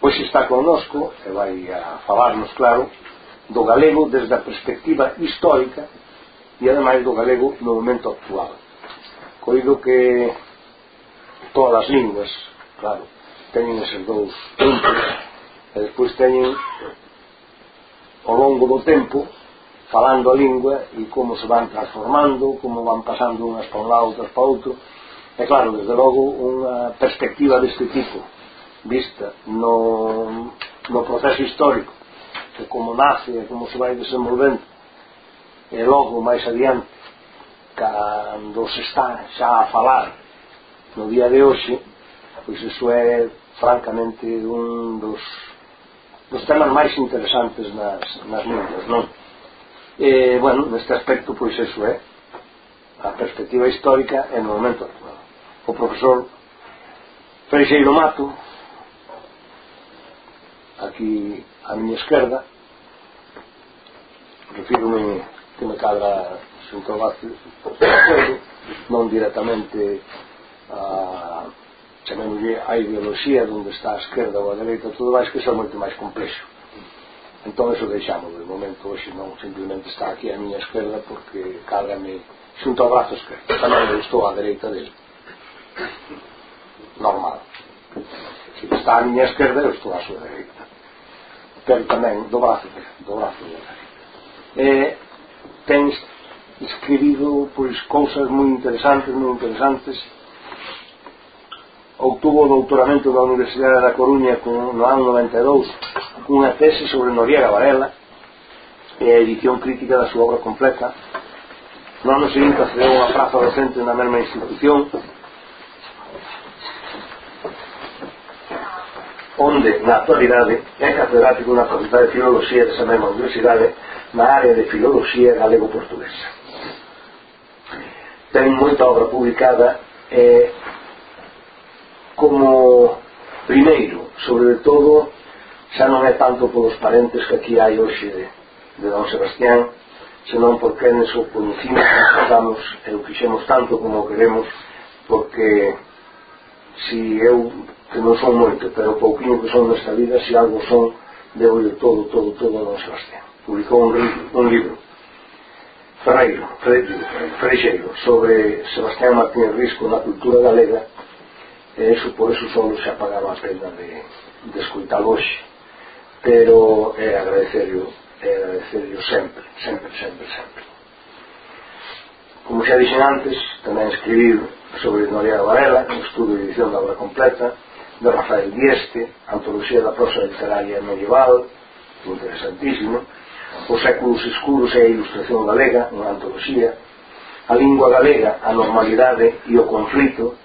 Pois está connosco, e vai a falarnos claro, do galego desde a perspectiva histórica e ademais do galego no momento actual. Coido que todas as linguas, claro, teñen eses dous puntos e despois teñen ao longo do tempo falando a lingua e como se van transformando, como van pasando unhas para un lado, outras para outro. É claro, desde logo, unha perspectiva deste tipo vista no, no proceso histórico de como nace e como se vai desenvolvendo e logo máis adiante cando se está xa a falar no día de hoxe pois iso é francamente un dos, dos temas máis interesantes nas, nas linguas non? e bueno, neste aspecto pois iso é a perspectiva histórica en o momento actual o profesor Freixeiro Mato aquí á miña esquerda refírome que me cadra xunto ao non directamente a chamémolle a ideoloxía onde está a esquerda ou a dereita tudo máis que xa moito máis complexo. Entón eso deixamos de momento hoxe non simplemente está aquí a miña esquerda porque cádrame xunto ao brazo esquerdo tamén estou á dereita dele normal. Se está a miña esquerda eu estou á súa dereita certamen do brazo, do brazo eh, tens escribido pois cousas moi interesantes, moi interesantes. Obtuvo o doutoramento da Universidade da Coruña no ano 92 cunha tese sobre Noriega Varela e a edición crítica da súa obra completa. No ano seguinte accedeu a unha praza docente na mesma institución onde na actualidade é catedrático na Facultade de Filoloxía desa mesma universidade na área de Filoloxía galego-portuguesa. Ten moita obra publicada eh, como primeiro, sobre todo, xa non é tanto polos parentes que aquí hai hoxe de, de Don Sebastián, senón porque en o conocimos, nos tratamos e o quixemos tanto como queremos, porque si eu, que non son moito, pero pouquinho que son nesta vida, si algo son, debo de todo, todo, todo a Don Sebastián. Publicou un, libro, un libro, Ferreiro, Freixeiro, sobre Sebastián Martínez Risco na cultura galega, e eso, por eso só se apagaba a pena de, de escutar hoxe. Pero eh, é agradecerlo, é eh, agradecerlo sempre, sempre, sempre, sempre. Como xa dixen antes, tamén escribir sobre Noriega Varela, un estudo e edición da obra completa, de Rafael Dieste, antología da prosa literaria medieval, interesantísimo, Os séculos escuros e a ilustración galega, unha antología, a lingua galega, a normalidade e o conflito,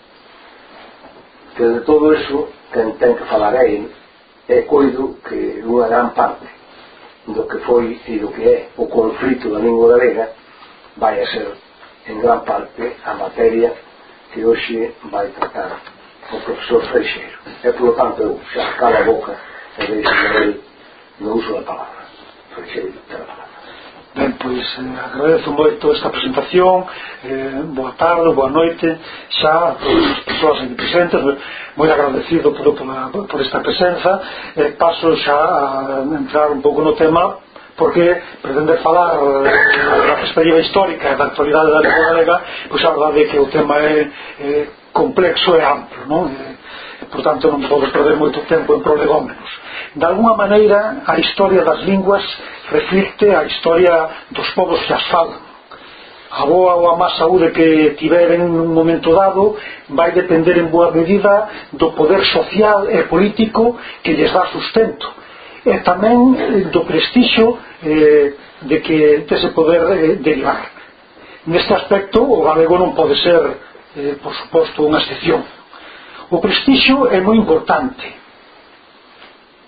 que de todo eso ten, ten que falar a él, é coido que unha gran parte do que foi e do que é o conflito da lingua galega vai a ser en gran parte a materia que hoxe vai tratar o profesor Freixeiro. E, polo tanto, eu xa cala a boca e deixo de ele no uso da palabra. Freixeiro, te la palabra. Ben, pois eh, agradezo moito esta presentación eh, boa tarde, boa noite xa as persoas aquí presentes eh, moi agradecido por, por, por esta presenza eh, paso xa a entrar un pouco no tema porque pretender falar eh, da perspectiva histórica e da actualidade da lingua galega pois a verdade é que o tema é, é complexo e amplo non? E, por tanto non podemos perder moito tempo en prolegómenos. De alguna maneira a historia das linguas reflicte a historia dos povos que as falan a boa ou a má saúde que tiveren nun momento dado vai depender en boa medida do poder social e político que lles dá sustento e tamén eh, do prestixio eh, de que dese poder eh, derivar. Neste aspecto, o galego non pode ser, eh, por suposto, unha excepción. O prestixio é moi importante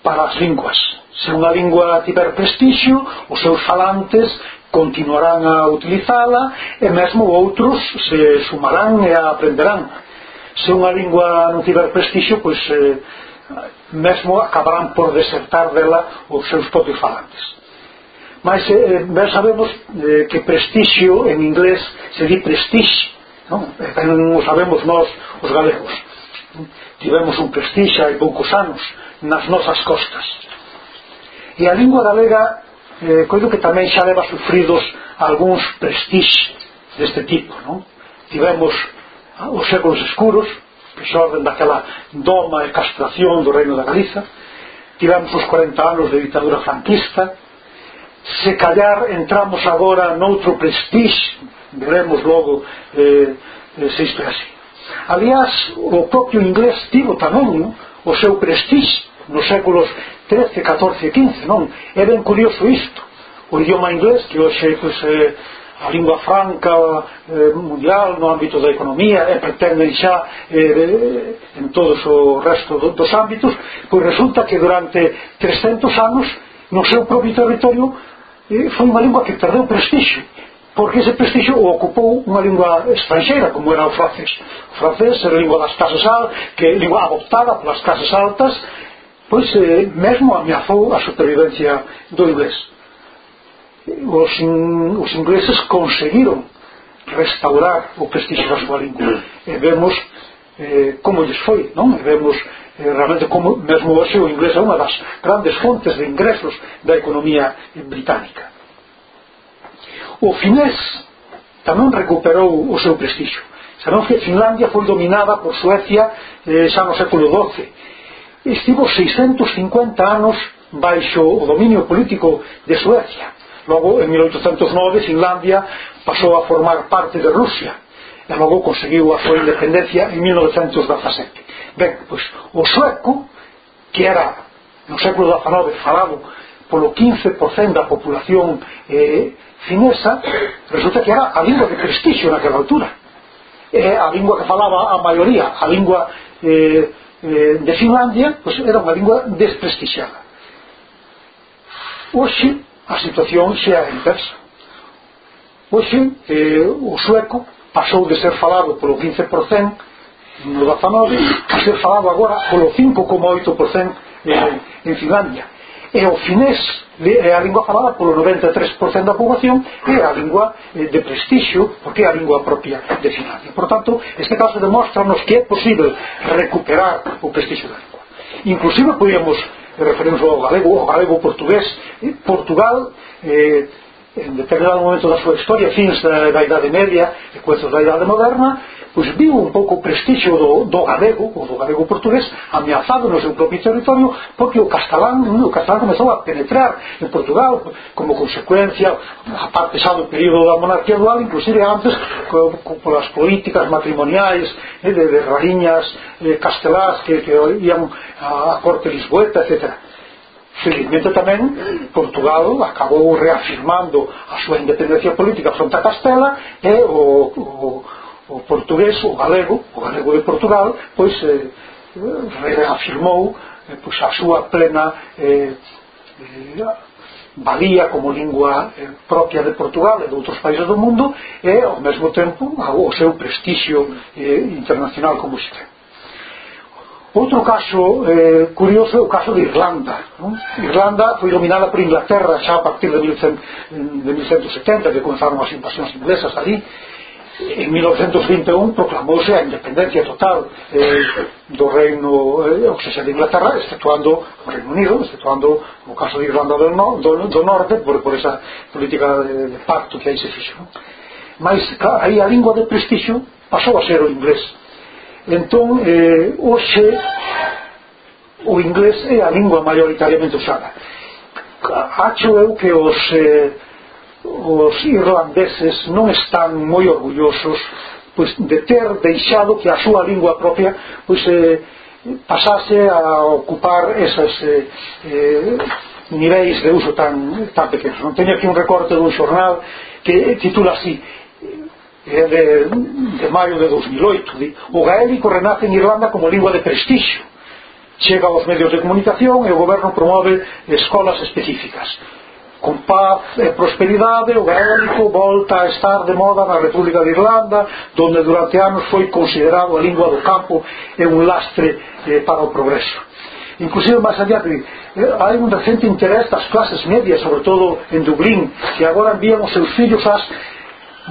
para as linguas. Se unha lingua tiver prestixio, os seus falantes continuarán a utilizala e mesmo outros se sumarán e a aprenderán. Se unha lingua non tiver prestixio, pois eh, mesmo acabarán por desertar dela os seus propios falantes mas eh, eh ben sabemos eh, que prestixio en inglés se di prestige non? Eh, ben, non sabemos nós os galegos tivemos un prestige hai poucos anos nas nosas costas e a lingua galega eh, coido que tamén xa leva sufridos algúns prestixe deste tipo non? tivemos ah, os séculos escuros que xorden daquela doma e castración do reino da Galiza tivemos os 40 anos de ditadura franquista se callar entramos agora noutro prestige veremos logo eh, eh, se isto é así aliás, o propio inglés tivo tamén non? o seu prestige nos séculos 13, 14 e 15 non? é ben curioso isto o idioma inglés que hoxe pues, eh, a lingua franca eh, mundial no ámbito da economía e pretenden xa eh, eh en todos o resto dos ámbitos pois resulta que durante 300 anos no seu propio territorio eh, foi unha lingua que perdeu prestixio porque ese prestixio o ocupou unha lingua estranxeira como era o francés. O francés era a lingua das casas altas que lingua adoptada polas casas altas pois eh, mesmo ameazou a supervivencia do inglés os, os ingleses conseguiron restaurar o prestigio da súa lingua. Mm. E vemos eh, como lles foi non? e vemos eh, realmente como mesmo hoxe o inglés é unha das grandes fontes de ingresos da economía británica. O finés tamén recuperou o seu prestigio. Sabemos que Finlandia foi dominada por Suecia eh, xa no século XII estivo 650 anos baixo o dominio político de Suecia. Logo, en 1809, Finlandia pasou a formar parte de Rusia e logo conseguiu a súa independencia en 1917. Ben, pois, o sueco, que era no século XIX falado polo 15% da populación eh, finesa, resulta que era a lingua de prestigio naquela altura. eh, a lingua que falaba a maioría, a lingua eh, eh, de Finlandia, pois era unha lingua desprestixiada. Hoxe, a situación xa inversa. Pois eh, o sueco pasou de ser falado polo 15% no 19 a ser falado agora polo 5,8% eh, en Finlandia. E o finés é a lingua falada polo 93% da poboación e a lingua eh, de prestixio porque é a lingua propia de Finlandia. Por tanto, este caso demostra que é posible recuperar o prestixio da lingua. Inclusive podíamos referimos ao galego, ao galego portugués. Portugal eh, en determinado momento da súa historia fins da, da Idade Media e coezos da Idade Moderna pois viu un pouco o prestixio do, do galego ou do galego portugués ameazado no seu propio territorio porque o castelán, o castelán comezou a penetrar en Portugal como consecuencia a parte xa do período da monarquía dual inclusive antes co, co, polas políticas matrimoniais eh, de, de rariñas eh, castelás que, que ian a, a corte lisboeta, etcétera. Felizmente tamén Portugal acabou reafirmando a súa independencia política fronte a Castela e o, o, o portugués, o galego, o galego de Portugal, pois eh, reafirmou eh, pois a súa plena eh, eh, valía como lingua eh, propia de Portugal e de outros países do mundo e ao mesmo tempo o seu prestixio eh, internacional como se ten. Outro caso eh, curioso é o caso de Irlanda. Non? Irlanda foi dominada por Inglaterra xa a partir de, 1100, de 1170 que comenzaron as invasións inglesas ali, en 1921 proclamouse a independencia total eh, do reino eh, ou seja, de Inglaterra exceptuando o Reino Unido exceptuando o caso de Irlanda do, no, do, do Norte por, por esa política de, de pacto que aí se fixo non? mas aí a lingua de prestixo pasou a ser o inglés entón eh, hoxe o inglés é a lingua maioritariamente usada acho eu que os eh, os irlandeses non están moi orgullosos pois, de ter deixado que a súa lingua propia pois, eh, pasase a ocupar esas eh, eh, niveis de uso tan, tan pequenos. Non teño aquí un recorte dun xornal que titula así eh, de, de maio de 2008 di, o gaélico renace en Irlanda como lingua de prestixio chega aos medios de comunicación e o goberno promove escolas específicas con paz e prosperidade, o gaélico volta a estar de moda na República de Irlanda, donde durante anos foi considerado a lingua do campo e un lastre eh, para o progreso inclusive máis allá eh, hai un recente interés das clases medias sobre todo en Dublín que agora envían os seus fillos ás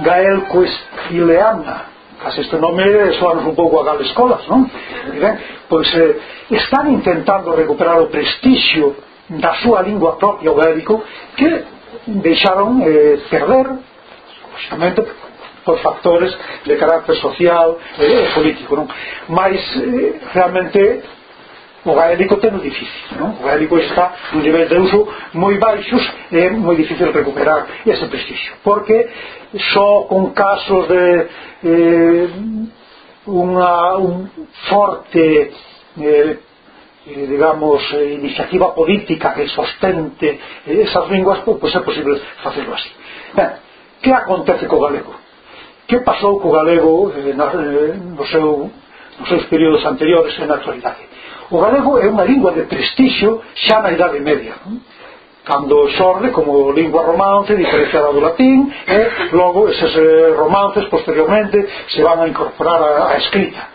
gaelcoes e leanda Case este nome soanos un pouco a galescolas non? E ben, pois eh, están intentando recuperar o prestixio da súa lingua propia o gaélico que deixaron eh, perder justamente por factores de carácter social eh, e eh, político non? mas eh, realmente o gaélico ten o difícil non? o gaélico está nun nivel de uso moi baixos e eh, moi difícil recuperar ese prestixio porque só con casos de eh, unha, un forte eh, eh, digamos, eh, iniciativa política que sostente eh, esas linguas, pois pues, é posible facelo así. Ben, que acontece co galego? Que pasou co galego eh, na, eh, no seu, nos seus períodos anteriores e na actualidade? O galego é unha lingua de prestixio xa na Idade Media. Non? cando xorde como lingua romance diferenciada do latín e logo eses eh, romances posteriormente se van a incorporar a, a escrita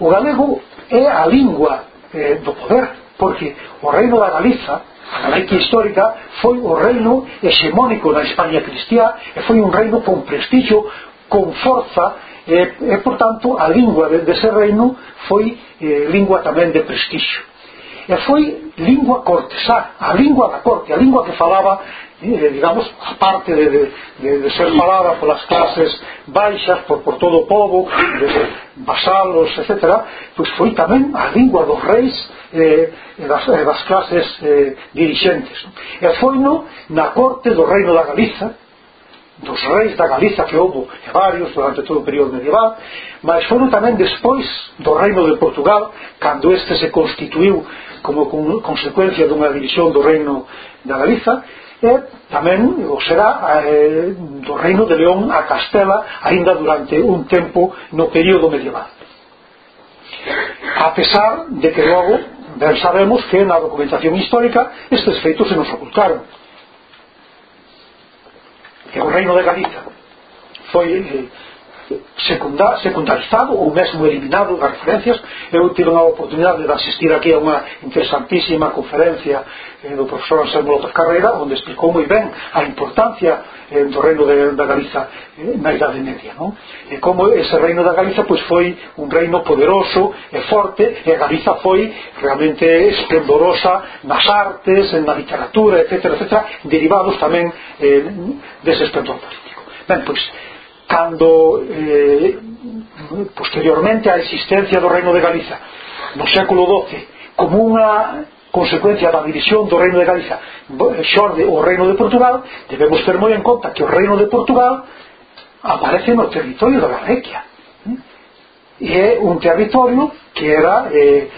o galego é a lingua eh, do poder porque o reino da Galiza a laica histórica foi o reino hexemónico na España cristiá e foi un reino con prestigio con forza e, e por tanto a lingua dese reino foi eh, lingua tamén de prestigio e foi lingua cortesá, a lingua da corte, a lingua que falaba, eh, digamos, aparte de, de, de, de ser falada polas clases baixas, por, por todo o povo, de vasalos, etc., pois foi tamén a lingua dos reis eh, das, das clases eh, dirigentes. E foi no, na corte do reino da Galiza, dos reis da Galiza que houbo varios durante todo o período medieval mas foron tamén despois do reino de Portugal cando este se constituiu como consecuencia dunha división do reino da Galiza e tamén o será eh, do reino de León a Castela aínda durante un tempo no período medieval. A pesar de que logo ben sabemos que na documentación histórica estes feitos se nos ocultaron. es un reino de Galicia. Soy, eh, secunda, secundarizado ou mesmo eliminado das referencias eu tive a oportunidade de asistir aquí a unha interesantísima conferencia eh, do profesor Anselmo López Carreira onde explicou moi ben a importancia eh, do reino de, da Galiza eh, na Idade Media non? e como ese reino da Galiza pois, foi un reino poderoso e forte e a Galiza foi realmente esplendorosa nas artes, na literatura, etc, etc derivados tamén eh, dese esplendor político ben, pois cando eh, posteriormente á existencia do Reino de Galiza no século XII como unha consecuencia da división do Reino de Galiza eh, xorde o Reino de Portugal debemos ter moi en conta que o Reino de Portugal aparece no territorio da Galicia é un territorio que era eh,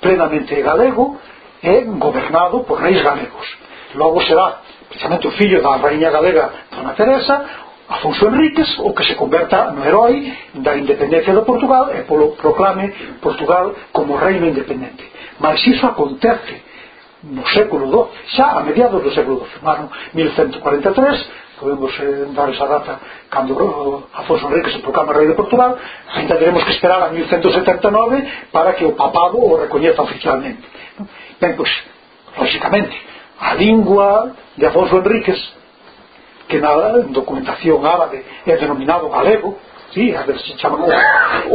plenamente galego e gobernado por reis galegos. Logo será precisamente o fillo da rainha galega Dona Teresa Afonso Enríquez o que se converta no herói da independencia de Portugal e polo proclame Portugal como reino independente. Mas iso acontece no século XII xa a mediados do século XII no ano 1143 podemos eh, dar esa data cando eh, Afonso Enrique se proclama rei de Portugal ainda teremos que esperar a 1179 para que o papado o recoñeza oficialmente ben, pois, lógicamente, a lingua de Afonso Enríquez que na documentación árabe é denominado galego sí, a ver se chama o,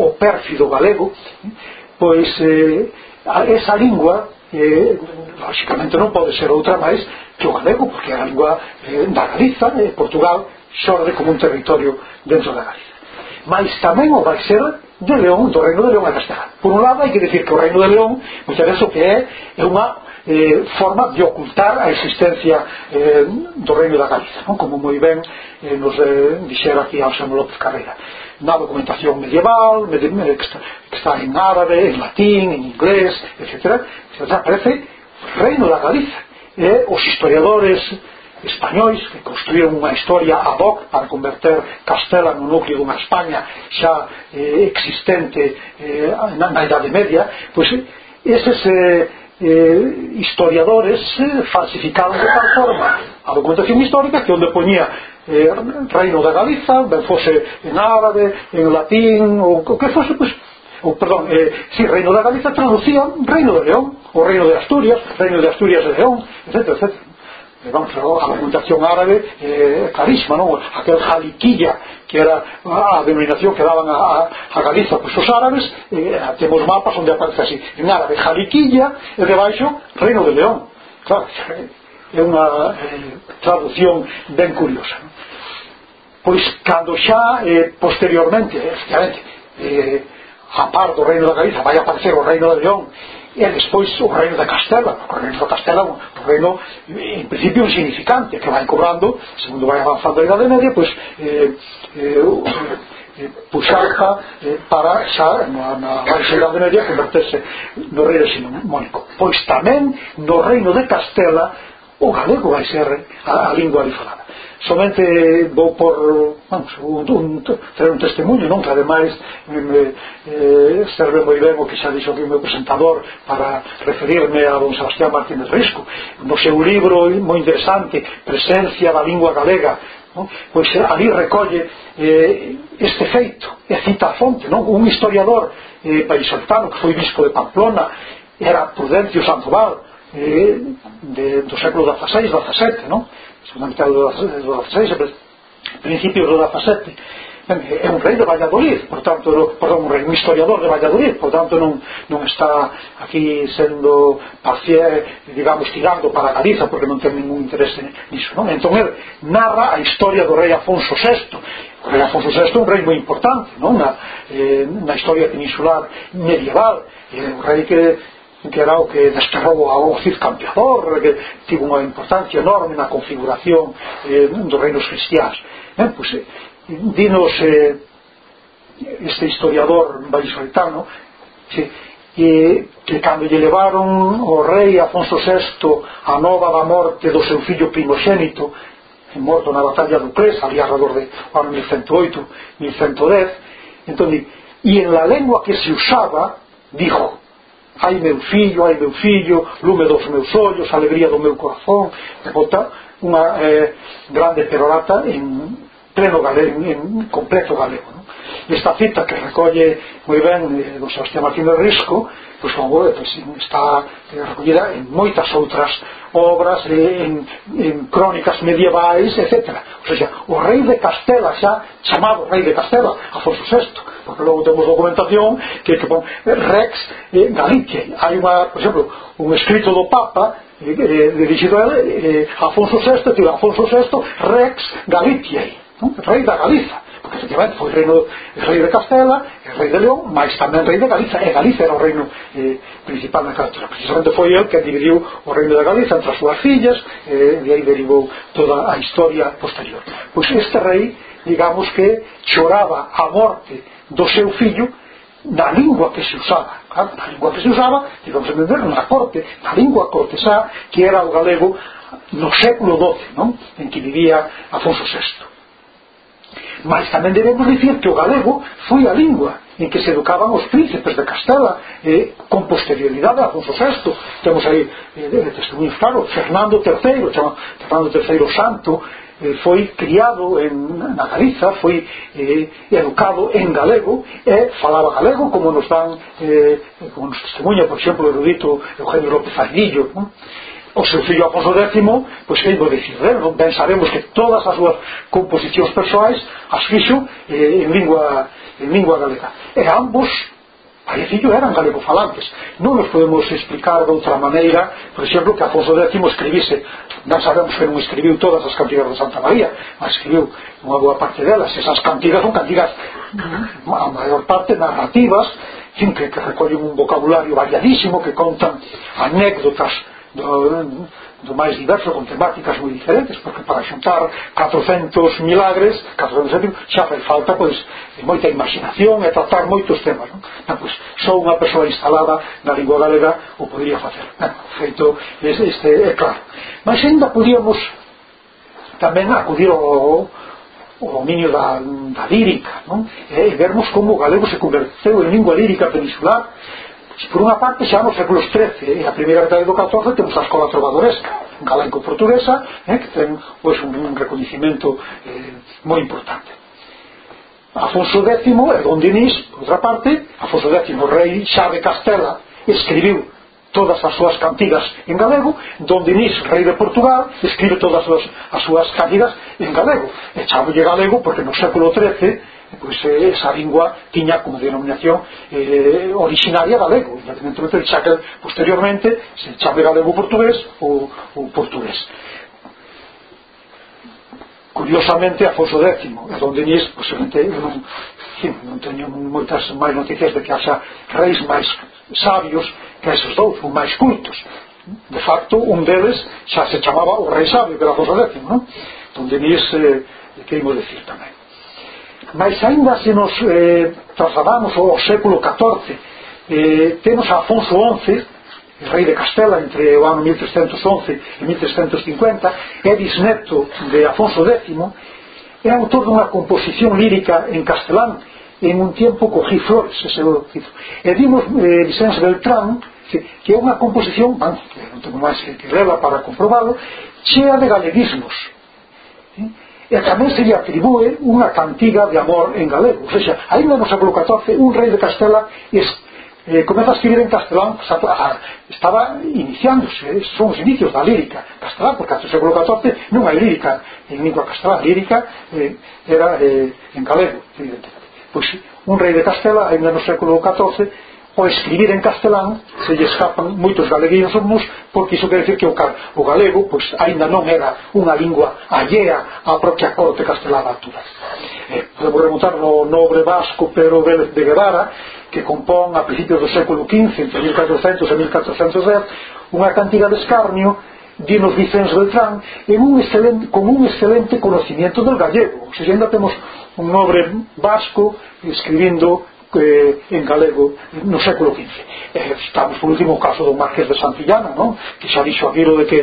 o pérfido galego pois eh, esa lingua eh, lógicamente non pode ser outra máis que o galego, porque é a lingua eh, da Galiza, eh, Portugal xorde como un territorio dentro da Galiza mas tamén o vai ser de León, do Reino de León a Castela. por un lado hai que decir que o Reino de León muchas veces o que é é unha eh, forma de ocultar a existencia eh, do reino da Galiza non? como moi ben eh, nos eh, dixera aquí Anselmo López Carrera na documentación medieval eh, que está, que está en árabe, en latín, en inglés etc, etc. aparece reino da Galiza e eh, os historiadores españois que construíron unha historia ad hoc para converter Castela no núcleo dunha España xa eh, existente eh, na, na Idade Media pois eh, eses eh, eh, historiadores eh, falsificaron de tal forma. A documentación histórica que onde poñía eh, Reino da Galiza ben fose en árabe, en latín ou o que fose, pues, ou, perdón, eh, si Reino da Galiza traducían Reino de León, o Reino de Asturias Reino de Asturias de León, etc, etc vamos, a documentación árabe eh, clarísima, non? aquel jaliquilla que era a denominación que daban a, a Galiza pois os árabes eh, temos mapas onde aparece así en árabe jaliquilla e debaixo Reino de León claro, é unha eh, traducción ben curiosa non? pois cando xa eh, posteriormente, efectivamente eh, a par do Reino da Galiza vai aparecer o Reino de León e despois o reino da Castela o reino da Castela un, un reino en principio insignificante que vai cobrando segundo vai avanzando a Idade Media pois eh, eh, eh, puxarca eh, para xa na, na Baixa Idade Media converterse no reino sinomónico pois tamén no reino de Castela o galego vai ser a, a lingua ali falada somente vou por vamos, un, un, un testemunho non que ademais me, me, eh, serve moi ben o que xa dixo aquí o meu presentador para referirme a don Sebastián Martínez Risco no seu libro moi interesante Presencia da lingua galega non? pois eh, ali recolle eh, este feito e cita a fonte non? un historiador eh, paisoltano que foi bispo de Pamplona era Prudencio Sandoval eh, de, do século XVI, XVII, non? Segunda mitad do XVI, principios do XVII. É un rei de Valladolid, por tanto, perdón, un rei, un historiador de Valladolid, por tanto non, non está aquí sendo pacié, digamos, tirando para Galiza, porque non ten ningún interese niso, non? Entón, ele narra a historia do rei Afonso VI, O rei Afonso VI é un rei moi importante non? Na, eh, na historia peninsular medieval é un rei que que era o que desterrou ao Cid Campeador que tivo unha importancia enorme na configuración eh, dos reinos cristiáns eh, pois, eh, dinos eh, este historiador vallisoletano que, eh, que cando lle levaron o rei Afonso VI a nova da morte do seu fillo primogénito morto na batalla do Cres ali alrededor de ano 1108 1110 entón, e en la lengua que se usaba dijo ai meu fillo, ai meu fillo, lume dos meus ollos, alegría do meu corazón, bota unha eh, grande perorata en pleno galego, en completo galego. Non? esta cita que recolle moi ben eh, o Sebastián Martínez Risco pois, como, eh, pois, está eh, recollida en moitas outras obras eh, en, en crónicas medievais, etc. O, sea, o rei de Castela xa chamado rei de Castela, Afonso VI porque logo temos documentación que, que pon Rex eh, Galicia hai unha, por exemplo, un escrito do Papa eh, eh, dirigido a eh, Afonso VI, tío, Afonso VI Rex Galicia ¿no? rei da Galiza efectivamente foi reino rei de Castela e rei de León mas tamén rei de Galiza e Galiza era o reino eh, principal na Castela precisamente foi el que dividiu o reino de Galiza entre as súas fillas eh, e aí derivou toda a historia posterior. Pois este rei digamos que choraba a morte do seu fillo na lingua que se usaba. Claro, na lingua que se usaba digamos entender na corte na lingua cortesá que era o galego no século XII non? en que vivía Afonso VI Mas tamén debemos dicir que o galego foi a lingua en que se educaban os príncipes de Castela eh, con posterioridade a Afonso VI temos aí eh, testemunhos claro Fernando III chama, Fernando III Santo eh, foi criado en, na Galiza foi eh, educado en galego e falaba galego como nos dan eh, como nos testemunha por exemplo o erudito Eugenio López Ardillo non? o seu fillo Afonso X pois que de eh? non? ben sabemos que todas as súas composicións persoais as fixo eh, en lingua en lingua galega e ambos Parecillo eran galegofalantes. Non nos podemos explicar de outra maneira, por exemplo, que Afonso X escribise, non sabemos que non escribiu todas as cantigas de Santa María, mas escribiu unha boa parte delas. Esas cantigas son cantigas, a maior parte, narrativas, en que, que recollen un vocabulario variadísimo, que contan anécdotas do, do máis diverso con temáticas moi diferentes porque para xuntar 400 milagres 400 céntimos xa fai falta pois, moita imaginación e tratar moitos temas non? Non, pois, só unha persoa instalada na lingua galega o podría facer non, feito este, este é claro mas ainda podíamos tamén acudir ao, o dominio da, da lírica non? e vermos como o galego se converteu en lingua lírica peninsular Por unha parte, xa nos séculos XIII, e eh, a primeira metade do XIV, temos a escola trovadoresca, galaico-portuguesa, eh, que ten pois, un, un reconhecimento eh, moi importante. Afonso X e Don Dinís, por outra parte, Afonso X, rei xa de Castela, escribiu todas as súas cantigas en galego, Don Dinís, rei de Portugal, escribe todas as, as súas cantigas en galego. E chámolle galego porque no século XIII pois, eh, esa lingua tiña como denominación eh, originaria galego independentemente de xa que posteriormente se chame galego portugués ou, ou portugués. Curiosamente Afonso X e Don Denis posiblemente non, non teño moitas máis noticias de que haxa reis máis sabios que esos dous, ou máis cultos. De facto un deles xa se chamaba o rei sabio que era Afonso X non? Don Denis eh, que imos decir tamén. Mas ainda se nos eh, trasladamos ao século XIV, eh, temos a Afonso XI, rei de Castela entre o ano 1311 e 1350, é bisneto de Afonso X, é autor dunha composición lírica en castelán en un tempo cogí flores, ese o título. E vimos eh, Vicente Beltrán, que é unha composición, van, non tengo máis que lela para comprobalo, chea de galeguismos e tamén se lle atribúe unha cantiga de amor en galego. Ou seja, ainda no século XIV, un rei de Castela eh, comeza a escribir en castelán, pues, a, a, estaba iniciándose, eh, son os inicios da lírica castelán, porque hasta o século XIV non hai lírica en lingua castelán, lírica eh, era eh, en galego, evidentemente. Pois un rei de Castela, ainda no século XIV, Pois, o escribir en castelán se lle escapan moitos galeguinos porque iso quer decir que o, o galego pois, ainda non era unha lingua allea á propia corte castelá da altura eh, podemos remontar no nobre vasco Pedro Vélez de Guevara que compón a principios do século XV entre 1400 e 1410 unha cantidad de escarnio dinos Vicens Beltrán en un excelente, con un excelente conocimiento del gallego. O ainda temos un nobre vasco escribindo eh, en galego no século XV eh, estamos por último o caso do Marqués de Santillana non? que xa dixo aquilo de que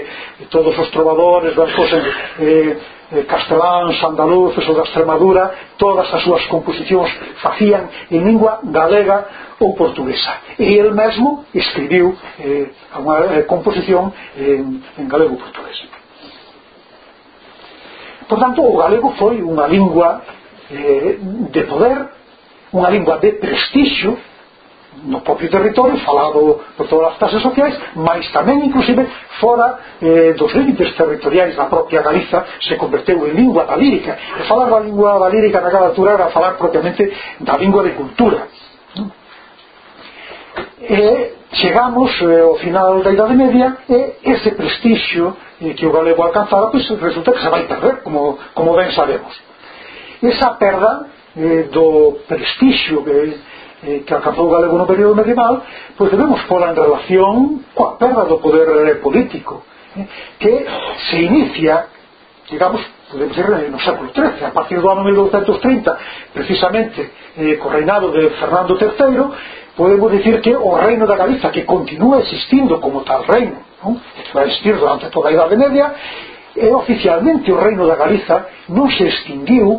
todos os trovadores das en, eh, eh casteláns, andaluces ou da Extremadura todas as súas composicións facían en lingua galega ou portuguesa. E el mesmo escribiu eh, unha eh, composición en, en galego portugués. Por tanto o galego foi unha lingua eh, de poder unha lingua de prestixio no propio territorio falado por todas as clases sociais mas tamén inclusive fora eh, dos límites territoriais. Da propia Galiza se converteu en lingua valírica e falar da lingua valírica naquela altura era falar propiamente da lingua de cultura e chegamos eh, ao final da Idade Media e ese prestixio eh, que o galego alcanzara pues, resulta que se vai perder como, como ben sabemos. Esa perda Eh, do prestixio que, eh, que alcanzou o galego no período medieval, pois debemos pola en relación coa perda do poder político, eh, que se inicia, digamos, podemos dizer, no século XIII, a partir do ano 1230, precisamente eh, co reinado de Fernando III, podemos dicir que o reino da Galiza, que continúa existindo como tal reino, non? que vai existir durante toda a Idade Media, e oficialmente o reino da Galiza non se extinguiu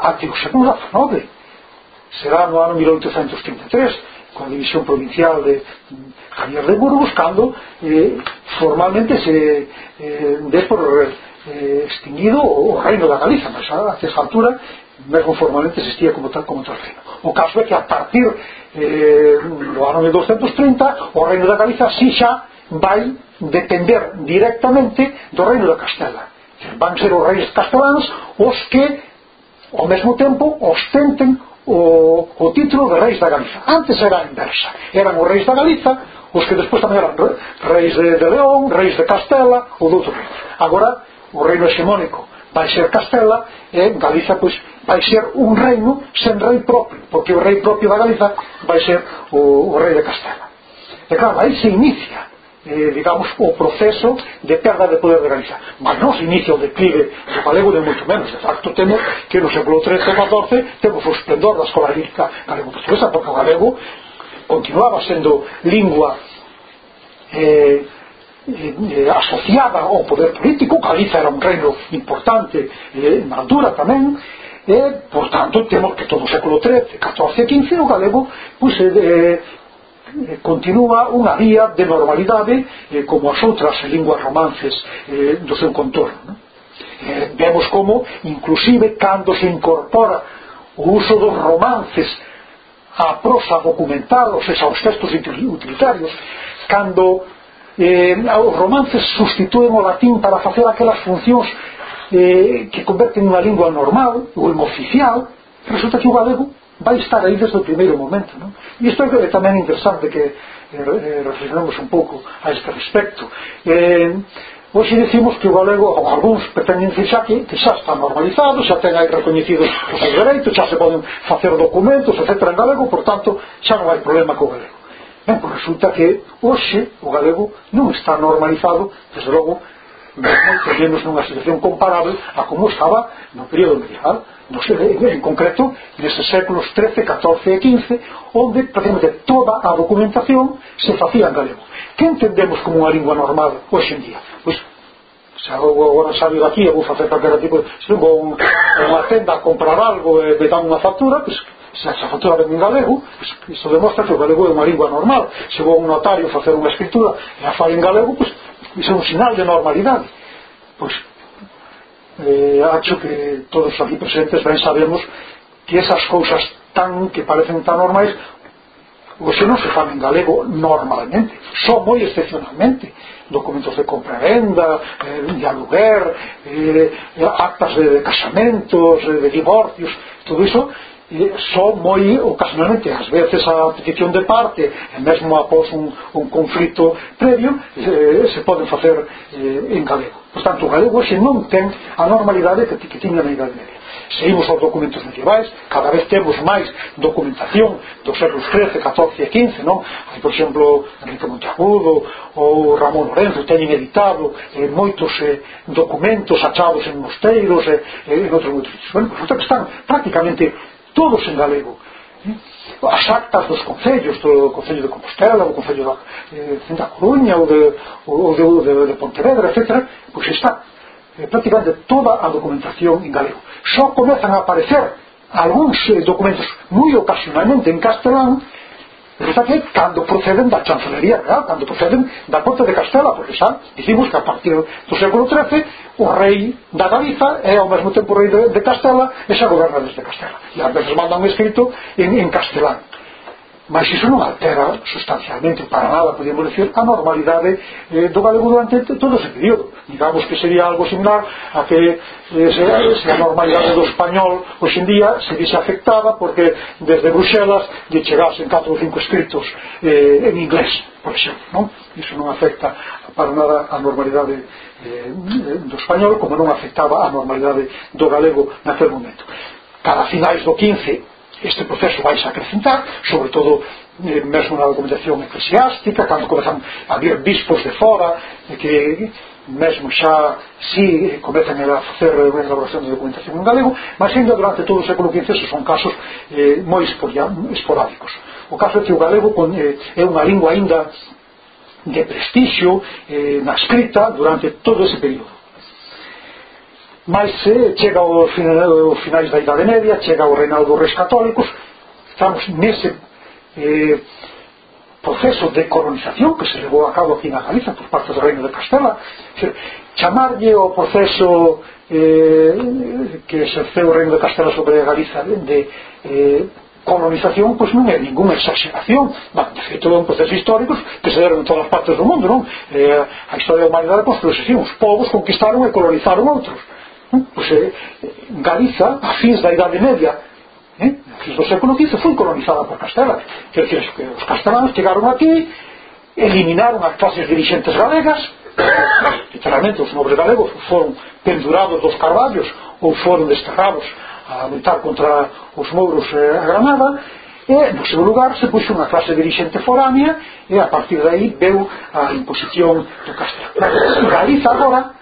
ante o século XIX será no ano 1833 coa división provincial de mm, Javier de Burgos cando eh, formalmente se eh, dé por eh, extinguido o reino da Galiza mas a, a esa altura mesmo formalmente existía como tal como tal reino. O caso é que a partir eh, do ano 1230 o reino da Galiza si xa vai depender directamente do reino da Castela. Van ser os reis casteláns os que ao mesmo tempo ostenten o, o título de reis da Galiza. Antes era a inversa eran os reis da Galiza os que despois tamén eran reis de, de León, reis de Castela ou de outro reino. Agora o reino hexemónico vai ser Castela e Galiza pois, vai ser un reino sen rei propio porque o rei propio da Galiza vai ser o, o rei de Castela. E claro, aí se inicia eh, digamos, o proceso de perda de poder de Galicia. Mas non se inicia o declive do galego de moito menos. De facto, temos que no século XIII e XIV temos o esplendor da escola lírica galego-portuguesa, porque o galego continuaba sendo lingua eh, eh, asociada ao poder político, Galiza era un reino importante eh, na altura tamén, e, por tanto, temos que todo o século XIII, XIV e XV o galego pois, eh, eh eh, continúa unha vía de normalidade eh, como as outras linguas romances eh, do seu contorno non? eh, vemos como inclusive cando se incorpora o uso dos romances á prosa documental ou seja, aos textos utilitarios cando eh, os romances sustitúen o latín para facer aquelas funcións eh, que converten unha lingua normal ou en oficial resulta que o galego vai estar aí desde o primeiro momento. Non? Isto é tamén interesante que eh, eh, reflexionemos un pouco a este respecto. Eh, Hoxe decimos que o galego, ou algúns pretenden que xa, que, que xa está normalizado, xa ten aí recoñecidos os seus dereitos, xa se poden facer documentos, etc. en galego, por tanto, xa non hai problema co galego. Ben, pois resulta que hoxe o galego non está normalizado, desde logo, collemos nunha situación comparable a como estaba no período medieval no sé, en concreto neses séculos XIII, XIV e XV onde prácticamente toda a documentación se facía en galego que entendemos como unha lingua normal hoxe en día? pois se agora sabe daqui e vou facer calquera tipo se vou a unha tenda a comprar algo e me dan unha factura pois se, se factura en galego pues, iso demostra que o galego é unha lingua normal se vou a un notario facer unha escritura e a fala en galego pues, iso é un sinal de normalidade pois eh, acho que todos aquí presentes ben sabemos que esas cousas tan que parecen tan normais Oxe non se fan en galego normalmente, só moi excepcionalmente. Documentos de compra-venda eh, de aluguer, eh, actas de, de casamentos, eh, de divorcios, todo iso só moi ocasionalmente, ás veces a petición de parte e mesmo após un, un conflito previo eh, se poden facer eh, en galego portanto o galego hoxe non ten a normalidade que, que tiña na idade media seguimos aos documentos medievais cada vez temos máis documentación dos séculos XIII, XIV e XV non? hai por exemplo Enrique Monteagudo ou Ramón Lorenzo teñen editado eh, moitos eh, documentos achados en mosteiros e eh, en outros moitos bueno, resulta que están prácticamente todos en galego as actas dos concellos do Concello de Compostela, do Concello da, eh, da Coruña ou de, ou de, de, de Pontevedra, etc pois está eh, prácticamente toda a documentación en galego só comezan a aparecer algúns eh, documentos moi ocasionalmente en castelán Esa que cando proceden da chancelería real, eh? cando proceden da corte de Castela, porque xa dicimos que a partir do século XIII o rei da Galiza é ao mesmo tempo rei de, de Castela e xa goberna desde Castela. E a veces manda un escrito en, en castelán. Mas iso non altera sustancialmente para nada, podemos decir, a normalidade eh, do galego durante todo ese período. Digamos que sería algo similar a que eh, se, se a normalidade do español hoxe en día se dice afectada porque desde Bruxelas lle chegasen 4 ou 5 escritos eh, en inglés, por exemplo. Non? Iso non afecta para nada a normalidade eh, do español como non afectaba a normalidade do galego naquel momento. cada finais do 15 este proceso vais a acrecentar, sobre todo eh, mesmo na documentación eclesiástica, cando comezan a vir bispos de fora, eh, que mesmo xa si sí, comezan a facer unha elaboración de documentación en galego, mas ainda durante todo o século XV son casos eh, moi esporádicos. O caso é que o galego con, eh, é unha lingua aínda de prestixio eh, na escrita durante todo ese período mas eh, chega aos ao finais da Idade Media, chega o reinado dos reis católicos, estamos nese eh, proceso de colonización que se levou a cabo aquí na Galiza por parte do Reino de Castela. Chamarlle o proceso eh, que exerceu o Reino de Castela sobre a Galiza de eh, colonización pois non é ninguna exageración bah, de feito é un proceso histórico que se deron en todas as partes do mundo non? Eh, a historia da humanidade pois, construíse así uns povos conquistaron e colonizaron outros Pues eh, Galiza, a fins da Idade Media, eh, a fins do século XV, foi colonizada por Castela. Quer dizer, que os castelanos chegaron aquí, eliminaron as clases dirigentes galegas, literalmente os nobres galegos foron pendurados dos carballos ou foron desterrados a lutar contra os mouros eh, a Granada e no seu lugar se puxo unha clase dirigente foránea e a partir de aí veu a imposición do castelo Galiza agora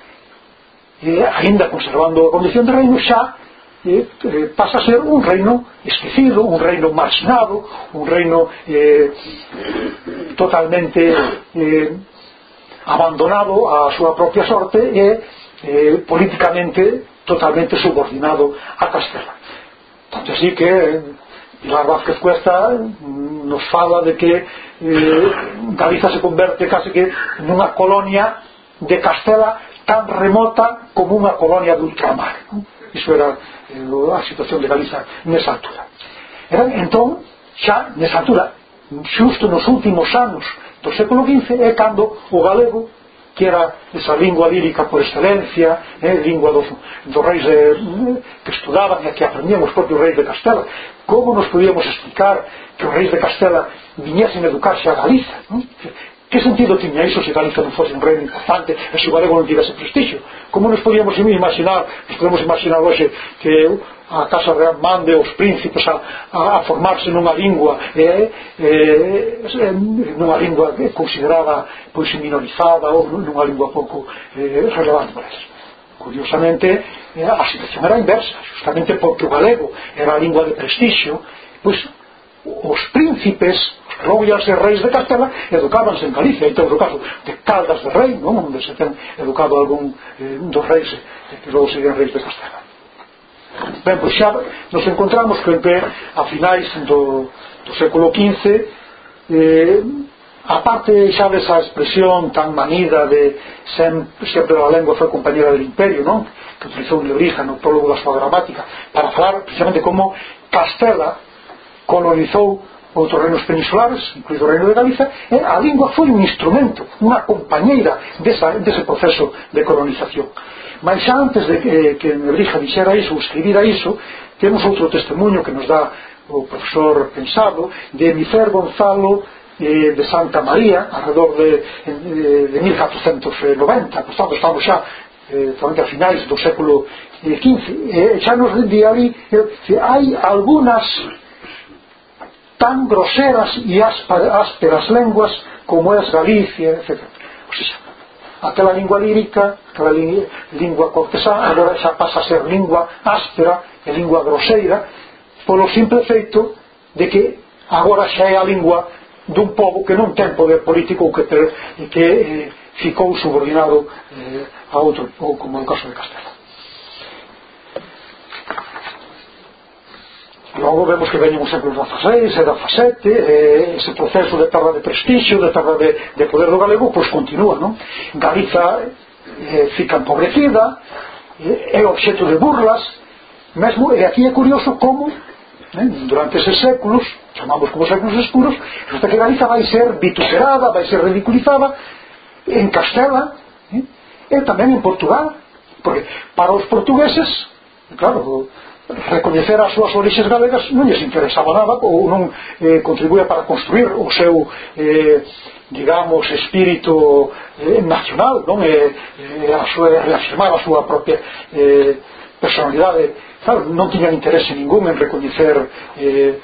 eh, ainda conservando a condición de reino xa eh, pasa a ser un reino esquecido, un reino marginado, un reino eh, totalmente eh, abandonado á súa propia sorte e eh, políticamente totalmente subordinado a Castela. Tanto así que eh, Pilar Vázquez Cuesta mm, nos fala de que eh, Galiza se converte case que nunha colonia de Castela tan remota como unha colonia de ultramar non? iso era eh, a situación de Galiza nesa altura Era, entón xa nesa altura xusto nos últimos anos do século XV é cando o galego que era esa lingua lírica por excelencia, eh, lingua dos, dos reis de, que estudaban e que aprendían os propios reis de Castela. Como nos podíamos explicar que os reis de Castela viñesen a educarse a Galiza? Non? Que sentido tiña iso se Galiza non fose un reino importante e se o galego non tivese prestixio? Como nos podíamos imaginar, nos podemos imaginar hoxe que a Casa Real mande os príncipes a, a, a formarse nunha lingua eh, eh, nunha lingua considerada pois minorizada ou nunha lingua pouco eh, relevante para eles curiosamente eh, a situación era inversa justamente porque o galego era a lingua de prestixio pois os príncipes rollas e reis de Castela educábanse en Galicia, e todo o caso de Caldas de Rei, non? onde se ten educado algún eh, dos reis eh, que logo serían reis de Castela ben, pois xa nos encontramos que a finais do, do século XV eh, a parte xa desa expresión tan manida de sem, sempre a lengua foi compañera del imperio non? que utilizou Lebrija no prólogo da súa gramática para falar precisamente como Castela colonizou outros reinos peninsulares, incluído o Reino de Galiza, e a lingua foi un instrumento, unha compañeira desa, dese proceso de colonización. Mas xa antes de que, que Nebrija dixera iso, ou escribira iso, temos outro testemunho que nos dá o profesor Pensado, de Mifer Gonzalo eh, de Santa María, alrededor de, eh, de 1490, portanto estamos xa eh, a finais do século XV, eh, xa nos di ali, eh, hai algunhas tan groseras e ásperas lenguas como é Galicia, etc. O sea, aquela lingua lírica, aquela li, lingua cortesá, agora xa pasa a ser lingua áspera e lingua groseira, polo simple feito de que agora xa é a lingua dun povo que non ten poder político que, que eh, ficou subordinado eh, a outro povo, como é o caso de Castela. Logo vemos que veñen os séculos XVI e XVII, eh, ese proceso de perda de prestixio, de perda de, de poder do galego, pois continúa, non? Galiza eh, fica empobrecida, eh, é obxeto de burlas, mesmo, e aquí é curioso como eh, durante eses séculos, chamamos como séculos escuros, resulta que Galiza vai ser vituperada, vai ser ridiculizada en Castela, eh, e tamén en Portugal, porque para os portugueses, claro, recoñecer as súas orixes galegas non lles interesaba nada ou non eh, contribuía para construir o seu eh, digamos espírito eh, nacional non? Eh, eh, a súa, reafirmar a súa propia eh, personalidade. Claro, non tiñan interese ningún en recoñecer eh,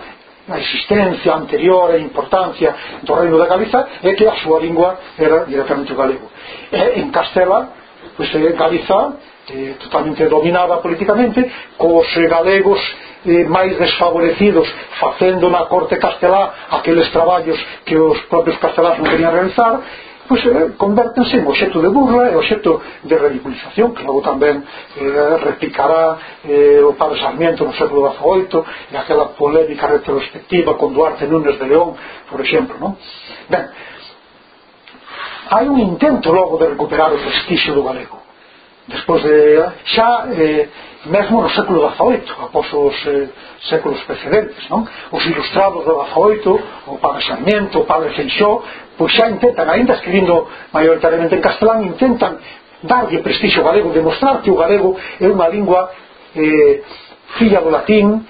a existencia anterior e importancia do reino da Galiza é que a súa lingua era directamente o galego. E, en Castela pois, pues, eh, Galiza eh, totalmente dominada políticamente, cos eh, galegos eh, máis desfavorecidos facendo na corte castelá aqueles traballos que os propios castelás non querían realizar pois eh, convertense en obxeto de burla e obxeto de ridiculización que logo tamén eh, replicará eh, o padre Sarmiento no século XVIII e aquela polémica retrospectiva con Duarte Núñez de León por exemplo non? ben hai un intento logo de recuperar o prestixio do galego despois de, xa eh, mesmo no século XVIII após os eh, séculos precedentes non? os ilustrados do XVIII o Padre Sarmiento, o Padre Feixó pois xa intentan, ainda escribindo maioritariamente en castelán, intentan darlle prestixo ao galego, demostrar que o galego é unha lingua eh, filla do latín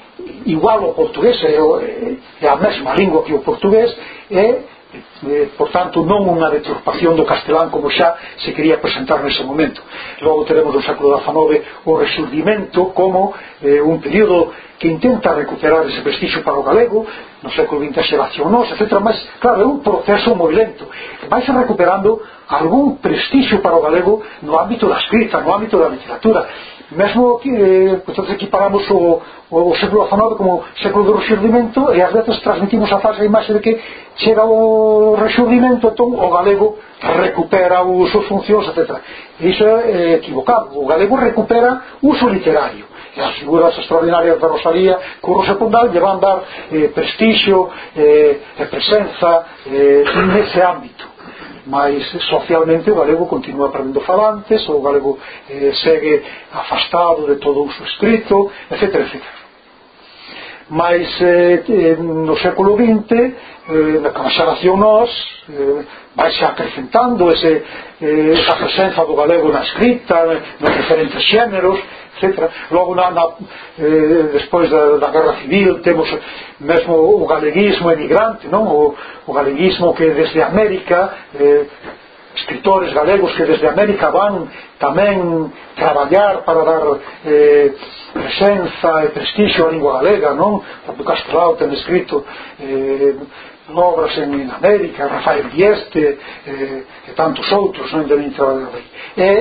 igual ao portugués é, eh, é a mesma lingua que o portugués e eh, por tanto non unha deturpación do castelán como xa se quería presentar nese momento. Logo teremos no século XIX o resurdimento como eh, un período que intenta recuperar ese vestixo para o galego no século XX xeracionoso, etc mas claro, é un proceso moi lento. Vai recuperando algún prestixio para o galego no ámbito da escrita no ámbito da literatura mesmo que eh, pois, equiparamos o, o, o século XIX como século do rexurdimento e ás veces transmitimos a falsa imaxe de que chega o rexurdimento entón o galego recupera os seus funcións, etc. E iso é eh, equivocado. O galego recupera uso literario e as figuras extraordinarias da Rosalía Curro Secundal lle van dar eh, prestixio eh, e presenza eh, nese ámbito mas socialmente o galego continúa perdendo falantes, o galego eh, segue afastado de todo uso escrito, etc. etc. Mas eh, eh, no século XX, eh, na que nós, eh, vai xa acrecentando ese, eh, esa presenza do galego na escrita, nos diferentes xéneros, etc. Logo na, na, eh, despois da, da Guerra Civil temos mesmo o galeguismo emigrante, non? O, o galeguismo que desde América eh, escritores galegos que desde América van tamén traballar para dar eh, presenza e prestixio á lingua galega, non? Tanto Castelao ten escrito eh, obras en, en América, Rafael Dieste eh, e tantos outros non de Vintrada e,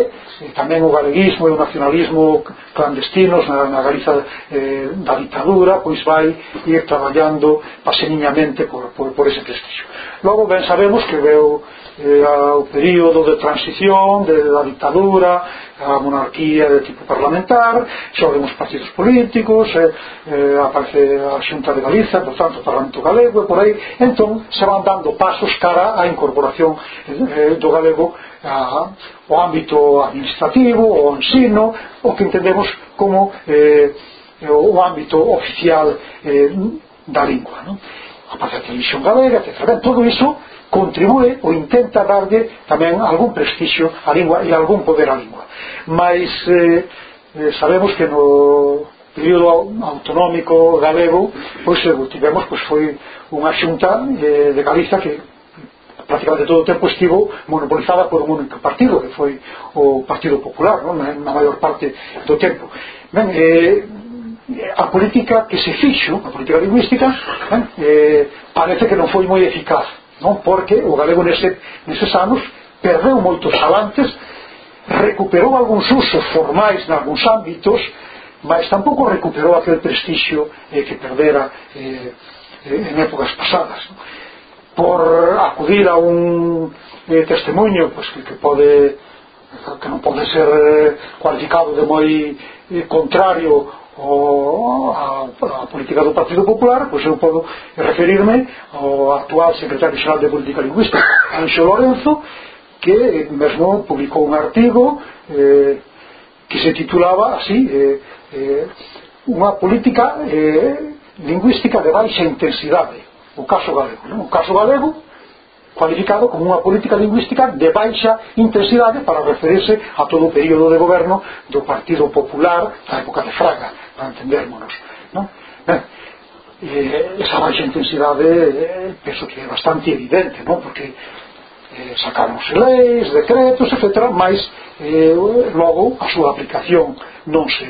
e tamén o galeguismo e o nacionalismo clandestinos na, na Galiza eh, da ditadura pois vai ir traballando paseniñamente por, por, por ese prestigio. Logo ben sabemos que veo eh, ao período de transición de, da dictadura a monarquía de tipo parlamentar xa vemos partidos políticos eh, eh, aparece a xunta de Galiza por tanto o parlamento galego e por aí entón se van dando pasos cara a incorporación eh, do galego a, o ámbito administrativo o ensino o que entendemos como eh, o ámbito oficial eh, da lingua non? aparece a televisión galega, etc. Todo iso contribúe ou intenta darlle tamén algún prestixio á lingua e algún poder á lingua. Mas eh, eh sabemos que no período autonómico galego pois eh, o tivemos pois foi unha xunta eh, de Galiza que prácticamente todo o tempo estivo monopolizada por un único partido que foi o Partido Popular non? na, na maior parte do tempo. Ben, eh, a política que se fixo, a política lingüística, eh, parece que non foi moi eficaz non porque o galego nese, neses anos perdeu moitos falantes recuperou algúns usos formais en algúns ámbitos mas tampouco recuperou aquel prestixio eh, que perdera eh, eh en épocas pasadas non? por acudir a un eh, testemunho pues, que, que pode que non pode ser eh, cualificado de moi eh, contrario a, a política do Partido Popular, pois eu podo referirme ao actual secretario xeral de Política Lingüística, Anxo Lorenzo, que mesmo publicou un artigo eh, que se titulaba así, eh, eh, unha política eh, lingüística de baixa intensidade, o caso galego. Non? O caso galego cualificado como unha política lingüística de baixa intensidade para referirse a todo o período de goberno do Partido Popular da época de Fraga para entendermonos non? Ben, eh, esa baixa intensidade eh, penso que é bastante evidente non? porque eh, sacamos leis, decretos, etc mas eh, logo a súa aplicación non se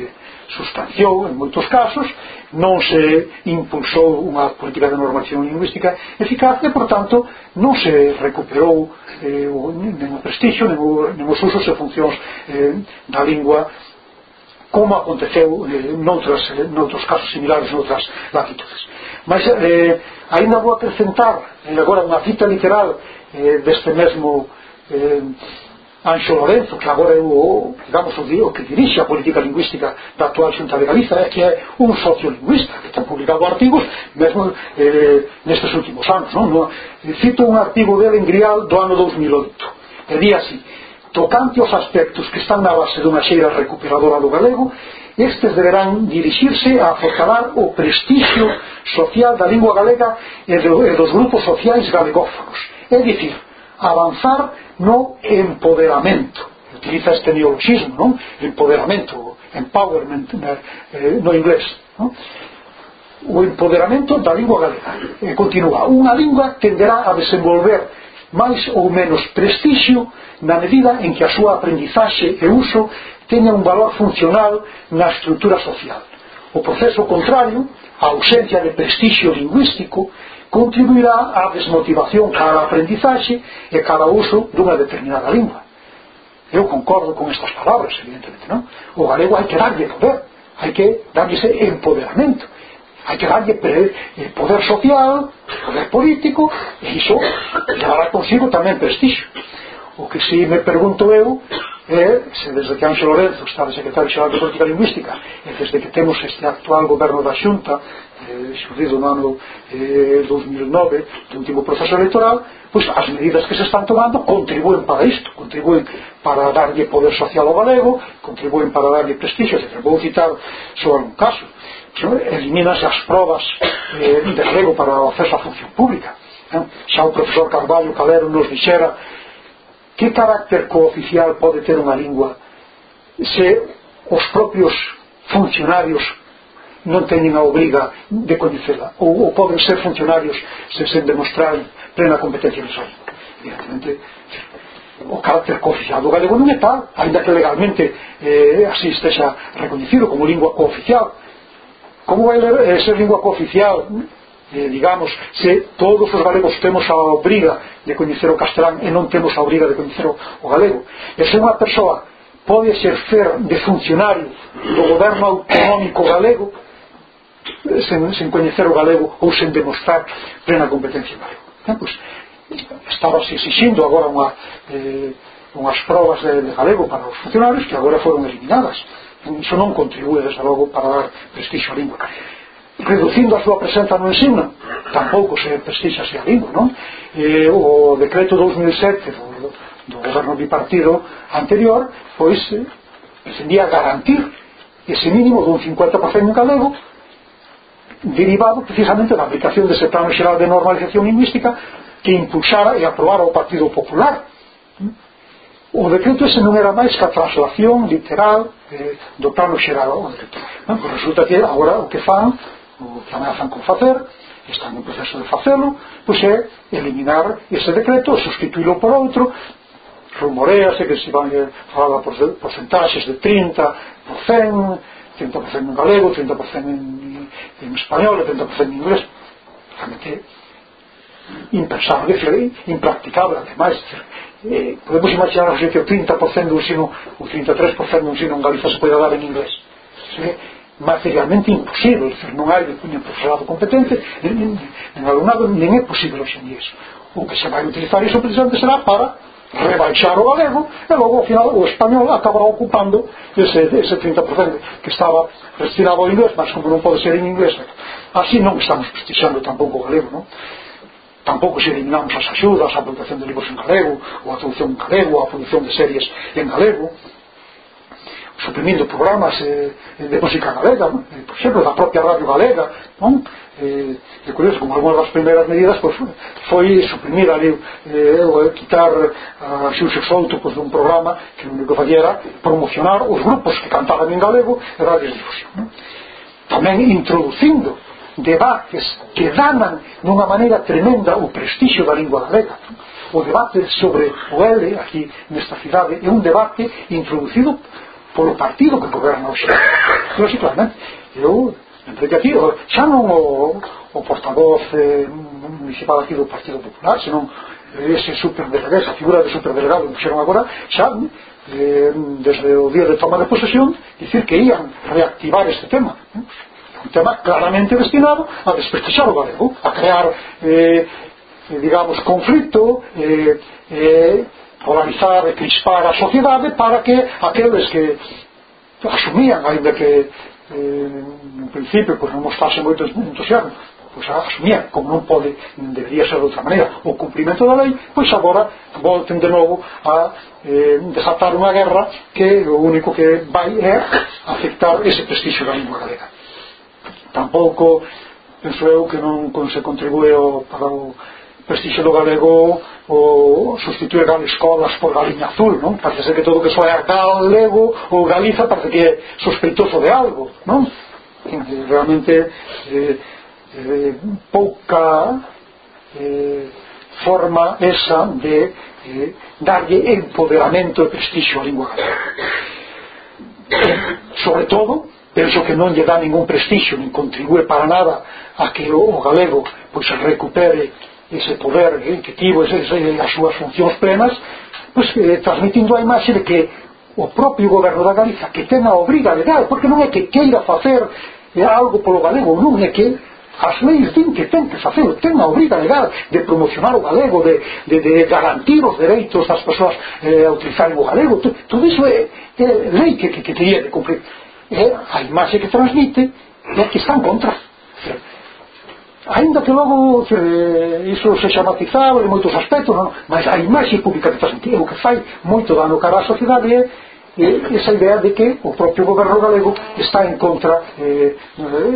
sustanciou en moitos casos non se impulsou unha política de normación lingüística eficaz e por tanto non se recuperou eh, o, nen o prestigio nen, o, nen os usos e funcións eh, da lingua como aconteceu eh, noutras, eh, noutros casos similares noutras latitudes. Mas eh, ainda vou acrescentar eh, agora unha cita literal eh, deste mesmo eh, Anxo Lorenzo, que agora é o, digamos, o, o que dirixe a política lingüística da actual Xunta de Galiza, é que é un sociolingüista que ten publicado artigos mesmo eh, nestes últimos anos. Non? Cito un artigo dele en Grial do ano 2008, que di así, tocante aos aspectos que están na base dunha xeira recuperadora do galego, estes deberán dirixirse a aforcalar o prestixio social da lingua galega e dos grupos sociais galegófonos. É dicir, avanzar no empoderamento. Utiliza este neologismo, non? Empoderamento, empowerment eh, no inglés. Non? O empoderamento da lingua galega. E continúa. Unha lingua tenderá a desenvolver máis ou menos prestixio na medida en que a súa aprendizaxe e uso teña un valor funcional na estrutura social. O proceso contrario, a ausencia de prestixio lingüístico, contribuirá á desmotivación cara a aprendizaxe e cara ao uso dunha determinada lingua. Eu concordo con estas palabras, evidentemente, non? O galego hai que darlle poder, hai que darlle ese empoderamento hai que darlle poder social, poder político, e iso levará consigo tamén prestixio. O que si me pregunto eu é se desde que Ángel Lorenzo está de secretario xeral de Política Lingüística e desde que temos este actual goberno da Xunta eh, xurrido no ano eh, 2009 do último proceso electoral pois as medidas que se están tomando contribuen para isto contribuen para darlle poder social ao galego contribuen para darlle prestigio etc. vou citar só algún caso elimina as probas eh, de grego para o acceso á función pública eh? xa o profesor Carballo Calero nos dixera que carácter cooficial pode ter unha lingua se os propios funcionarios non teñen a obriga de coñecela ou, ou poden ser funcionarios se sen demostrar plena competencia nesa lingua. evidentemente o carácter cooficial do galego non é tal ainda que legalmente eh, así estexa recoñecido como lingua cooficial Como vai ler eh, ser lingua cooficial? Eh, digamos, se todos os galegos temos a obriga de coñecer o castelán e non temos a obriga de coñecer o, o galego. E se unha persoa pode exercer de funcionario do goberno autonómico galego eh, sen, sen coñecer o galego ou sen demostrar plena competencia galego. eh, pues, estaba se exigindo agora unha, eh, unhas probas de, de galego para os funcionarios que agora foron eliminadas iso non contribúe desde logo para dar prestixo á lingua reducindo a súa presenza no ensino tampouco se prestixa a lingua non? E, o decreto 2007 do, do goberno bipartido anterior pois eh, pretendía garantir ese mínimo dun 50% en galego derivado precisamente da aplicación dese plano xeral de normalización lingüística que impulsara e aprobara o Partido Popular O decreto ese non era máis que a traslación literal eh, do plano xeral ao decreto. Non? Pois resulta que agora o que fan, o que amenazan con facer, están en proceso de facelo, pois é eliminar ese decreto, sustituílo por outro, rumorease que se van eh, a falar por porcentaxes de 30%, 100, 30% en galego, 30% en, en español, 30% en inglés. Realmente impensable, impracticable, ademais, eh, podemos imaginar a que o 30% do ensino o 33% do ensino en Galiza se pode dar en inglés. É materialmente imposible decir, non hai un profesorado competente nin, nin alumnado nin é posible hoxe en iso. O que se vai utilizar iso precisamente será para rebaixar o galego e logo ao final o español acabará ocupando ese, ese 30% que estaba destinado ao inglés mas como non pode ser en inglés. Así non estamos prestixiando tampouco o galego non? tampouco se eliminamos as axudas, a publicación de libros en galego, ou a traducción en galego, a produción de series en galego, suprimindo programas eh, eh, de música galega, non? Eh, por exemplo, da propia radio galega, non? Eh, é curioso, como algunha das primeiras medidas pois, foi suprimir ali, eh, ou eh, quitar ah, a Xurxo Souto pois, dun programa que o único facía era promocionar os grupos que cantaban en galego e radios difusión. Non? Tamén introducindo debates que danan nunha maneira tremenda o prestixio da lingua galega o debate sobre o L aquí nesta cidade é un debate introducido polo partido que goberna hoxe pero sí, claramente eu entrei aquí o, xa non o, o portavoz eh, municipal aquí do Partido Popular senón ese superdelegado esa figura de superdelegado que puxeron agora xa eh, desde o día de toma de posesión dicir que ian reactivar este tema? un tema claramente destinado a desprestixar o galego, a crear, eh, eh, digamos, conflito, eh, eh, polarizar e crispar a sociedade para que aqueles que asumían, ainda que eh, no principio pues, non mostrase moito entusiasmo, pois asumían, como non pode, debería ser de outra maneira, o cumprimento da lei, pois agora volten de novo a eh, desatar unha guerra que o único que vai é afectar ese prestigio da lingua galega tampouco penso eu que non se contribue o, para o prestixo do galego o sustituir escolas por galiña azul, non? Parece ser que todo que soa galego ou Galiza parece que é sospeitoso de algo, non? Realmente eh, eh, pouca eh, forma esa de eh, darlle empoderamento e prestixo á lingua galega. Sobre todo, penso que non lle dá ningún prestixio nin contribúe para nada a que o galego pois recupere ese poder eh, que tivo ese, ese, as súas funcións plenas pois, eh, transmitindo a imaxe de que o propio goberno da Galiza que ten a obriga legal porque non é que queira facer eh, algo polo galego non é que as leis din que ten que facer ten a obriga legal de promocionar o galego de, de, de garantir os dereitos das persoas eh, a utilizar o galego todo iso é, é lei que, que, que teria que cumprir. Eh, é a imaxe que transmite é que están contra ainda que logo que iso se xamatizaba en moitos aspectos non? mas a imaxe pública que transmite o que fai moito dano cara á sociedade é eh, esa idea de que o propio goberno galego está en contra eh,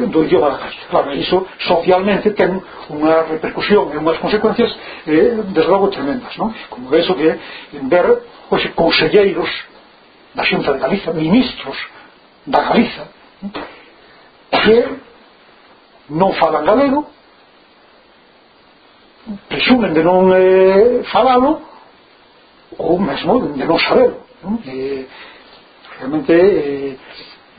do idioma da caixa claro, iso socialmente ten unha repercusión e unhas consecuencias eh, desde logo tremendas non? como eso que en ver hoxe conselleiros da xunta de Galiza ministros da Galiza que non falan galego presumen de non eh, falalo ou mesmo de non saberlo non? Eh, realmente eh,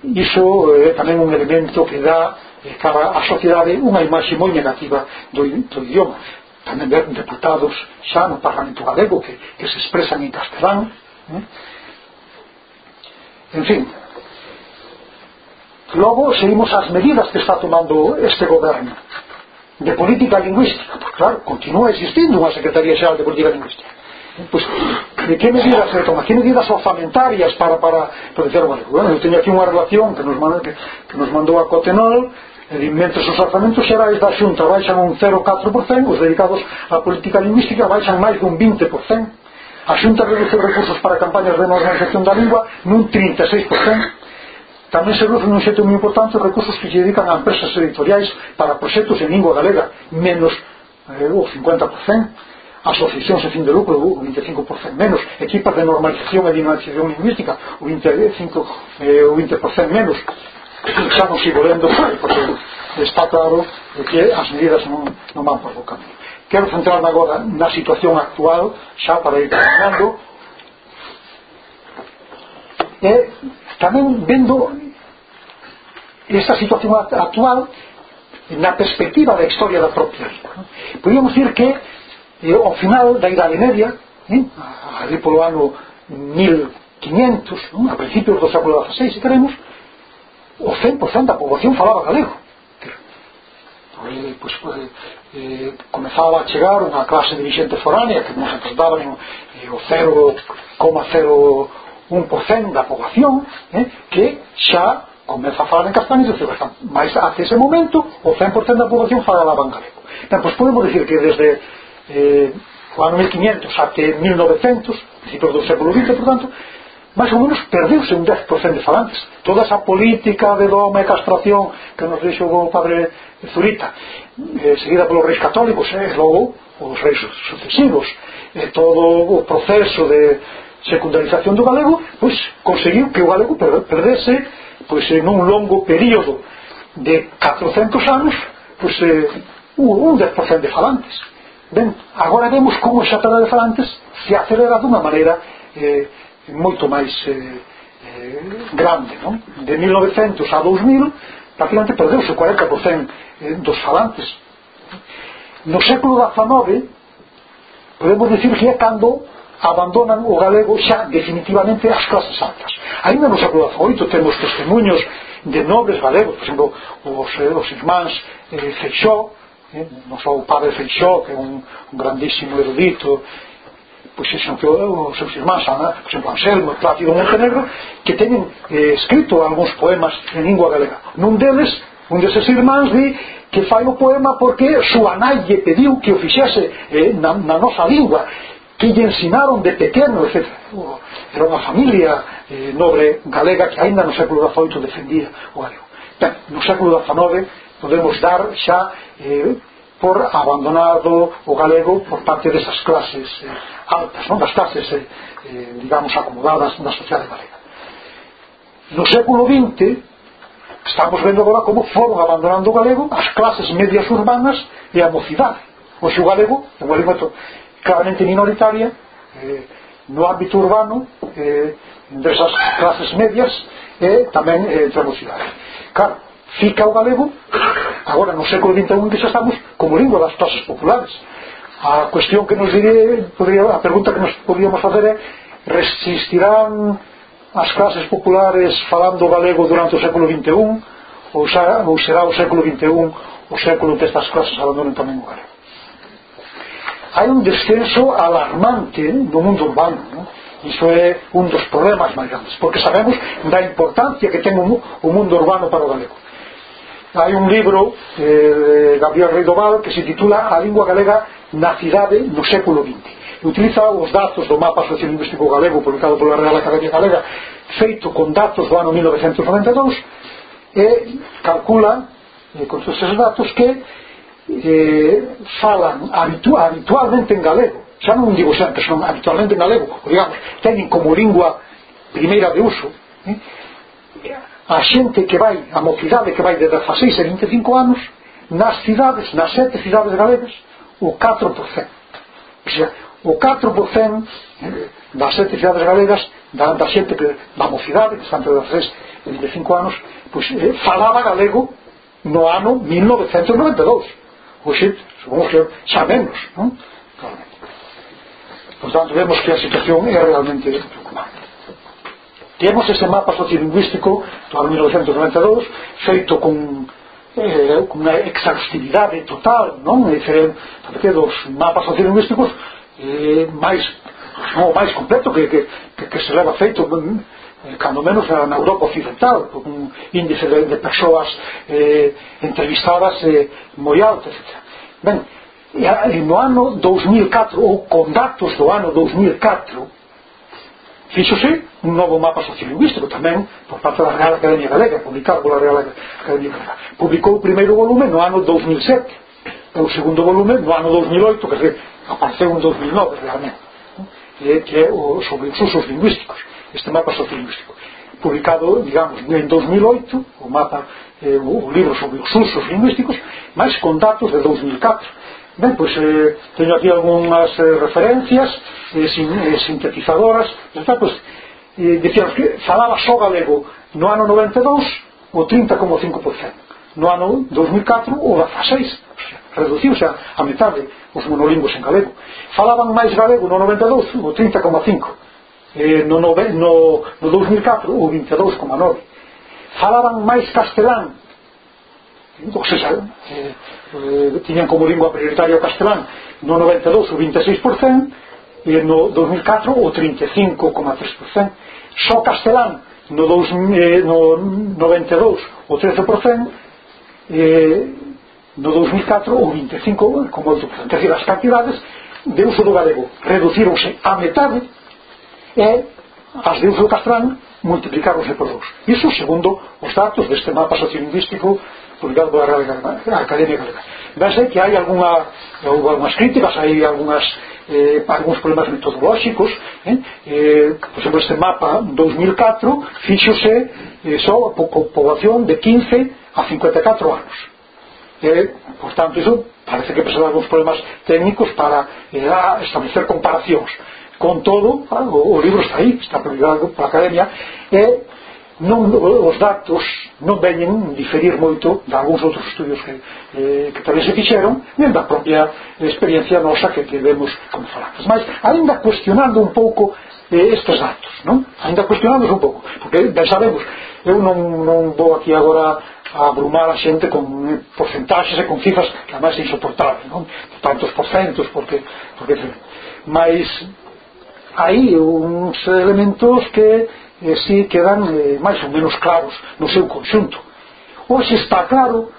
iso é eh, tamén un elemento que dá eh, cara á sociedade unha imaxe moi negativa do, do idioma tamén ver deputados xa no Parlamento Galego que, que se expresan en castelán eh? en fin, Logo, seguimos as medidas que está tomando este goberno de política lingüística. pues, claro, continúa existindo unha Secretaría Xeral de Política Lingüística. Pois, de que medidas se toma? Que medidas orzamentarias para, para, para dizer, bueno, bueno, eu teño aquí unha relación que nos, mandou, que, que nos mandou a Cotenol e mentre os orzamentos xerais da xunta baixan un 0,4% os dedicados á política lingüística baixan máis dun 20% a xunta reduce recursos para campañas de normalización da lingua nun 36% Tamén se reducen un xeito moi importante os recursos que se dedican a empresas editoriais para proxectos en lingua galega, menos eh, o 50%, asociacións de fin de lucro, o 25% menos, equipas de normalización e dinamización lingüística, o 25% eh, o 20% menos. Estamos volendo, porque está claro que as medidas non, non van por o camino. Quero centrarme agora na situación actual, xa para ir terminando, e Tamén vendo esta situación actual na perspectiva da historia da propia lingua. Podíamos dir que eh, ao final da Idade Media, eh, ali polo ano 1500, non? a principios do século XVI, se queremos, o 100% da poboación falaba galego. Eh, pois, pues, eh, comezaba a chegar unha clase dirigente foránea que nos representaban eh, o 0,0 un porcén da poboación eh, que xa comeza a falar en castaño e celebras mas hace ese momento o 100% da poboación falaba en galego ben, pois podemos dicir que desde eh, o ano 1500 até 1900 principios do século XX, por tanto máis ou menos perdeuse un 10% de falantes. Toda esa política de doma e castración que nos deixou o padre Zurita eh, seguida polos reis católicos eh, e eh, logo os reis sucesivos eh, todo o proceso de secundarización do galego pois conseguiu que o galego perdese pois en un longo período de 400 anos pois eh, un 10% de falantes ben, agora vemos como esa perda de falantes se acelera dunha maneira eh, moito máis eh, eh, grande non? de 1900 a 2000 prácticamente perdeuse o 40% eh, dos falantes no século XIX podemos dicir que é cando abandonan o galego xa definitivamente as clases altas. Ainda no século XVIII temos testemunhos de nobres galegos, por exemplo, os, eh, os irmáns eh, Feixó, eh, non só o padre Feixó, que é un, un grandísimo erudito, pois son que os seus irmáns, Ana, por exemplo, Anselmo, Plácido Montenegro, que teñen eh, escrito algúns poemas en lingua galega. Nun deles, un deses irmáns di que fai o poema porque súa nai lle pediu que o fixese eh, na, na nosa lingua que lle ensinaron de pequenos etc. era unha familia eh, nobre galega que aínda no século XVIII defendía o galego ben, no século XIX podemos dar xa eh, por abandonado o galego por parte desas clases eh, altas, non? das clases eh, eh, digamos acomodadas na sociedade galega no século XX estamos vendo agora como foron abandonando o galego as clases medias urbanas e a mocidade o o galego é unha lingua claramente minoritaria, eh, no ámbito urbano, eh, desas clases medias e eh, tamén eh, entre a mocidade. Claro, fica o galego, agora no século XXI que xa estamos, como lingua das clases populares. A cuestión que nos diría, podría, a pregunta que nos podíamos facer é resistirán as clases populares falando galego durante o século XXI ou, xa, ou será o século XXI o século que estas clases abandonen tamén o galego? Hai un descenso alarmante no mundo urbano. Non? Iso é un dos problemas máis grandes, porque sabemos da importancia que ten o mundo urbano para o galego. Hai un libro eh, de Gabriel Reidoval que se titula A lingua galega na cidade no século XX utiliza os datos do mapa sociolingüístico galego publicado pola Real Academia Galega feito con datos do ano 1992 e calcula eh, con todos esos datos que eh, falan habitu habitualmente en galego. Xa non digo sempre, son habitualmente en galego digamos, teñen como lingua primeira de uso eh, a xente que vai a mocidade que vai de 16 a 25 anos nas cidades, nas sete cidades galegas o 4% o, sea, o 4% eh, das sete cidades galegas da, da xente que, da mocidade que está entre 16 e 25 anos pois, eh, falaba galego no ano 1992 Mosjid, zo'n moslim, sabemos, non? Claramente. Por tanto, vemos que a situación é realmente preocupante. Temos este mapa sociolingüístico do ano 1992, feito con eh, con unha exhaustividade total, non? É diferente porque dos mapas sociolingüísticos eh, máis non, máis completo que, que, que, que se leva feito cando menos eh, na Europa Occidental, con un índice de, de persoas eh, entrevistadas eh, moi alto, etc. Ben, e no ano 2004, ou con datos do ano 2004, fíxose un novo mapa sociolingüístico tamén por parte da Real Academia Galega, publicado pola Real Academia Galega. Publicou o primeiro volume no ano 2007, e o segundo volume no ano 2008, que apareceu en 2009 realmente, que é o, sobre os usos lingüísticos este mapa sociolingüístico publicado, digamos, en 2008 o mapa, eh, o libro sobre os usos lingüísticos máis con datos de 2004 ben, pois eh, teño aquí algunhas eh, referencias eh, sin, eh, sintetizadoras está, pois, eh, decíamos que falaba só galego no ano 92 o 30,5% no ano 2004 o 16 reduciuse a, a metade os monolingos en galego. Falaban máis galego no 92 o 30,5 eh, no, no, no, no 2004 o 22,9 falaban máis castelán. O que se sabe eh, eh, tiñan como lingua prioritaria o castelán no 92 o 26% e no 2004 o 35,3% só castelán no, dos, eh, no 92 o 13% eh, no 2004 o 25 como outro, é dicir, as cantidades de uso do galego reducironse a metade e as de Uso Castrán multiplicaronse por dous. Iso segundo os datos deste mapa sociolingüístico publicado pola Real Academia Galega. Vese que hai alguna, houve algunhas críticas, hai algunhas, eh, algúns problemas metodolóxicos. Eh? Eh, por exemplo, este mapa 2004 fíxose eh, só a poboación de 15 a 54 anos. Eh, por tanto, iso parece que presenta algúns problemas técnicos para eh, establecer comparacións Con todo, ah, o, o libro está aí, está publicado pola Academia, e non, os datos non veñen diferir moito de algúns outros estudios que, eh, que tamén se fixeron nem da propia experiencia nosa que, que vemos como falamos mas ainda cuestionando un pouco eh, estes datos non? ainda cuestionando un pouco porque ben sabemos eu non, non vou aquí agora a abrumar a xente con eh, porcentaxes e con cifras que además é insoportable non? tantos porcentos, porque, porque mas hai uns elementos que eh, si quedan eh, máis ou menos claros no seu conxunto. Hoxe está claro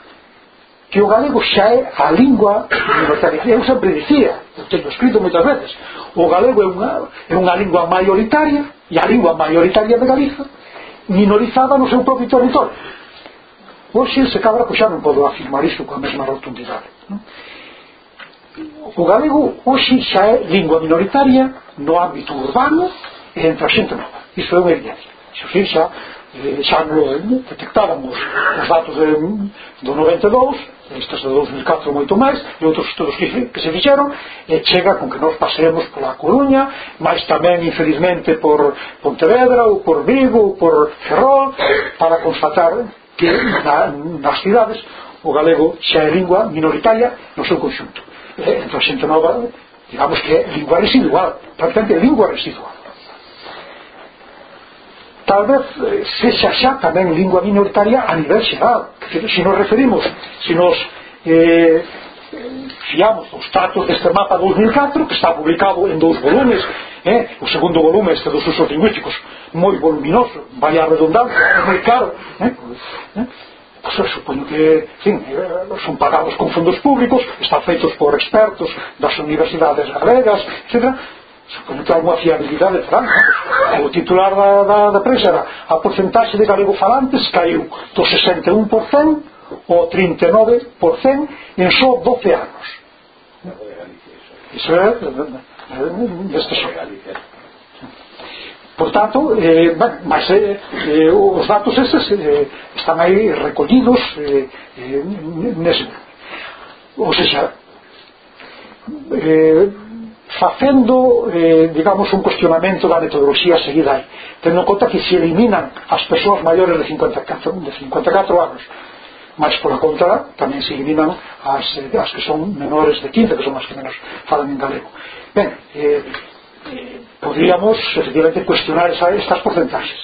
que o galego xa é a lingua minoritaria. Eu sempre dicía, eu teño escrito moitas veces, o galego é unha, é unha lingua maioritaria, e a lingua maioritaria de Galiza, minorizada no seu propio territorio. Hoxe se cabra pois xa non podo afirmar isto coa mesma rotundidade. Non? o galego hoxe xa é lingua minoritaria no ámbito urbano e entre a xente nova iso é unha evidencia iso sí, xa, xa non detectábamos os datos de, do 92 estes de 2004 moito máis e outros estudos que, que se fixeron e eh, chega con que nós pasemos pola Coruña máis tamén infelizmente por Pontevedra ou por Vigo ou por Ferrol para constatar que na, nas cidades o galego xa é lingua minoritaria no seu conxunto eh, entón xente nova digamos que é lingua residual prácticamente lingua residual tal vez eh, sexa xa tamén lingua minoritaria a nivel xeral que se nos referimos se nos eh, fiamos os datos deste mapa 2004 que está publicado en dous volumes eh? o segundo volume este dos usos lingüísticos moi voluminoso vai a redundar moi caro eh? eh? se supoño que sin, eh, son pagados con fondos públicos están feitos por expertos das universidades galegas etc supoño que alguma fiabilidade terán o titular da, da, da prensa era a porcentaxe de galego falantes caiu do 61% ao 39% en só 12 anos Iso é, isto é, isto é, isto é, Portanto, eh, ben, mas eh, eh, os datos estes eh, están aí recollidos eh, eh, nese. Ou seja, eh, facendo, eh, digamos, un cuestionamento da metodoloxía seguida aí, tendo en conta que se eliminan as persoas maiores de 54, de 54 anos, mas pola contra tamén se eliminan as, eh, as que son menores de 15, que son as que menos falan en galego. Ben, eh, podríamos efectivamente cuestionar esa, estas porcentaxes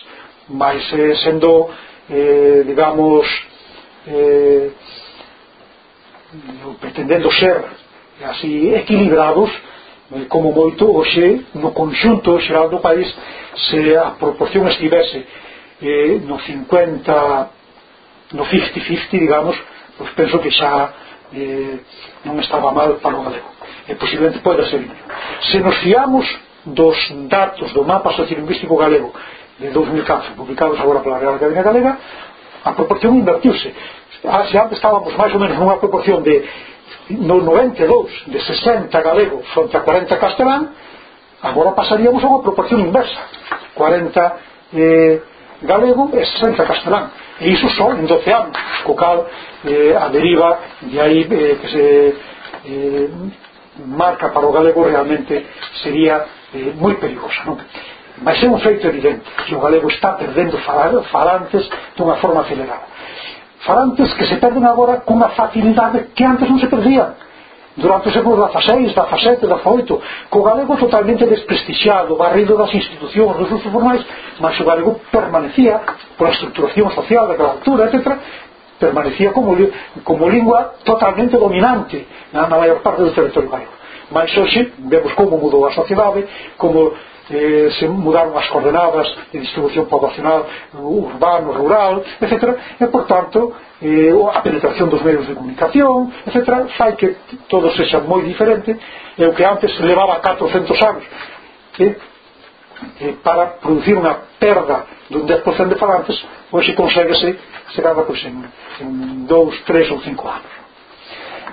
mas eh, sendo eh, digamos eh, pretendendo ser así equilibrados eh, como moito hoxe no conxunto xeral do país se a proporción estivese eh, no 50 no 50-50 digamos pois penso que xa eh, non estaba mal para o galego. E posiblemente pode ser. Se nos fiamos dos datos do mapa sociolingüístico galego de 2014 publicados agora pola Real Academia Galega a proporción invertiuse. Ah, se antes estábamos máis ou menos nunha proporción de no 92 de 60 galego fronte a 40 castelán agora pasaríamos a unha proporción inversa. 40 eh, galego e 60 castelán. E iso só en 12 anos co cal eh, a deriva de aí eh, que se eh, marca para o galego realmente sería eh, moi perigosa non? mas é un feito evidente que o galego está perdendo falantes dunha forma acelerada. Falantes que se perden agora cunha facilidade que antes non se perdían. Durante o século XVI, XVII, XVIII co galego totalmente desprestixiado barrido das institucións, dos usos formais mas o galego permanecía pola estructuración social, da altura, etc permanecía como, como lingua totalmente dominante na, na maior parte do territorio galego. Mas hoxe vemos como mudou a sociedade, como eh, se mudaron as coordenadas de distribución poblacional urbano, rural, etc. E, por tanto, eh, a penetración dos medios de comunicación, etc. fai que todo sexa moi diferente e o que antes levaba 400 anos eh, eh, para producir unha perda dun 10% de falantes, hoxe conseguese se cada pois, en 2, 3 ou 5 anos.